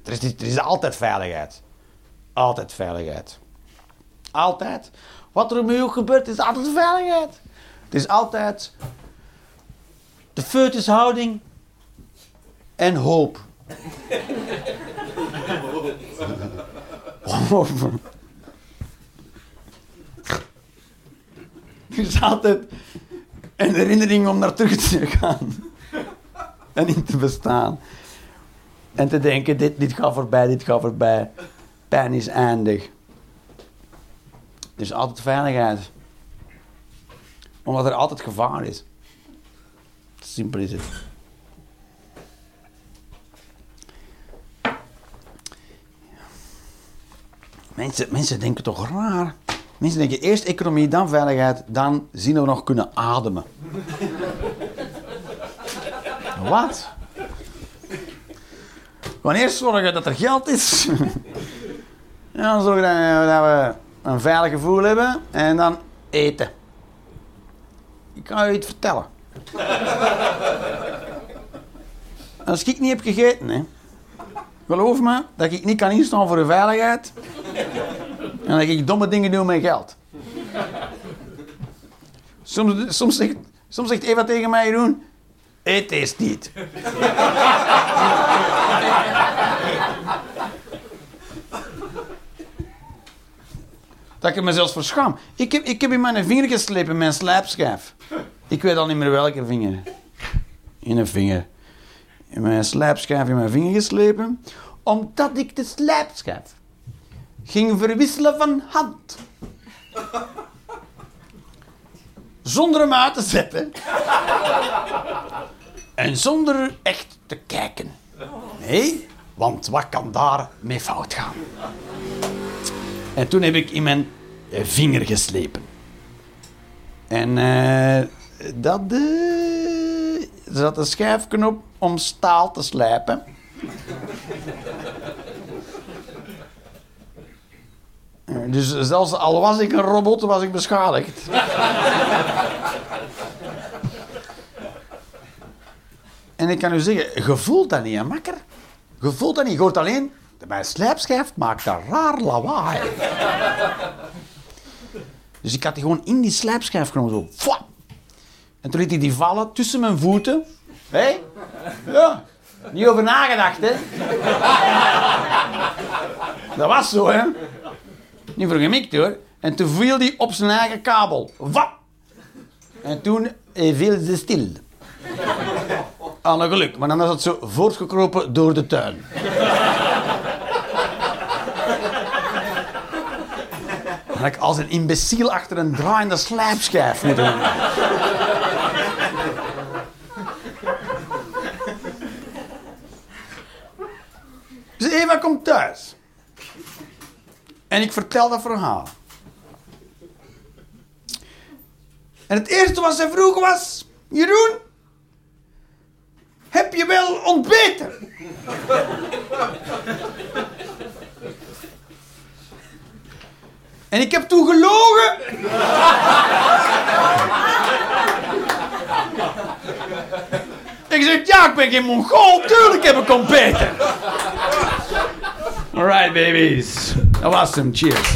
Er is, er is altijd veiligheid. Altijd veiligheid. Altijd. Wat er met u ook gebeurt, is altijd veiligheid. Het is altijd de foetushouding en hoop. <laughs> Er is altijd een herinnering om naar terug te gaan. <laughs> En in te bestaan. En te denken, dit, dit gaat voorbij, dit gaat voorbij. Pijn is eindig. Is altijd veiligheid. Omdat er altijd gevaar is. Simpel is het. Mensen, mensen denken toch raar. Mensen denken eerst economie, dan veiligheid, dan zien we nog kunnen ademen. <laughs> Wat? Wanneer zorgen dat er geld is? <laughs> ja, dan zorgen dat, dat we een veilig gevoel hebben en dan eten. Ik kan je iets vertellen. <laughs> Als ik niet heb gegeten, hè, geloof me dat ik niet kan instaan voor de veiligheid en dat ik domme dingen doe met geld. Soms, zegt, soms zegt Eva tegen mij, Jeroen, eet eens niet. dat ik me zelfs voor schaam. Ik heb, ik heb in mijn vinger geslepen, mijn slijpschijf. Ik weet al niet meer welke vinger. In een vinger. In mijn slijpschijf in mijn vinger geslepen, omdat ik de slijpschijf ging verwisselen van hand. Zonder hem uit te zetten. En zonder echt te kijken. Nee, want wat kan daar mee fout gaan? En toen heb ik in mijn eh, vinger geslepen. En eh, dat... eh, er zat een schijfknop om staal te slijpen. Dus zelfs al was ik een robot, was ik beschadigd. en ik kan u zeggen, je voelt dat niet, hè, makker. Je voelt dat niet. Je hoort alleen, mijn slijpschijf maakt dat raar lawaai. dus ik had die gewoon in die slijpschijf genomen, zo. En toen liet hij die vallen tussen mijn voeten. Hé? Ja. Niet over nagedacht, hè? Dat was zo, hè? Niet voor gemikt, hoor. En toen viel hij op zijn eigen kabel. Wat? En toen eh, viel ze stil. Een geluk. Maar dan was het zo voortgekropen door de tuin. Had ik als een imbeciel achter een draaiende slijpschijf moeten doen. Dus Eva komt thuis. En ik vertel dat verhaal. En het eerste wat ze vroeg was... Jeroen, heb je wel ontbeten? en ik heb toen gelogen. Ik zeg, ja, ik ben geen Mongool. Tuurlijk heb ik ontbeten. Alright, babies. Dat was hem. Cheers.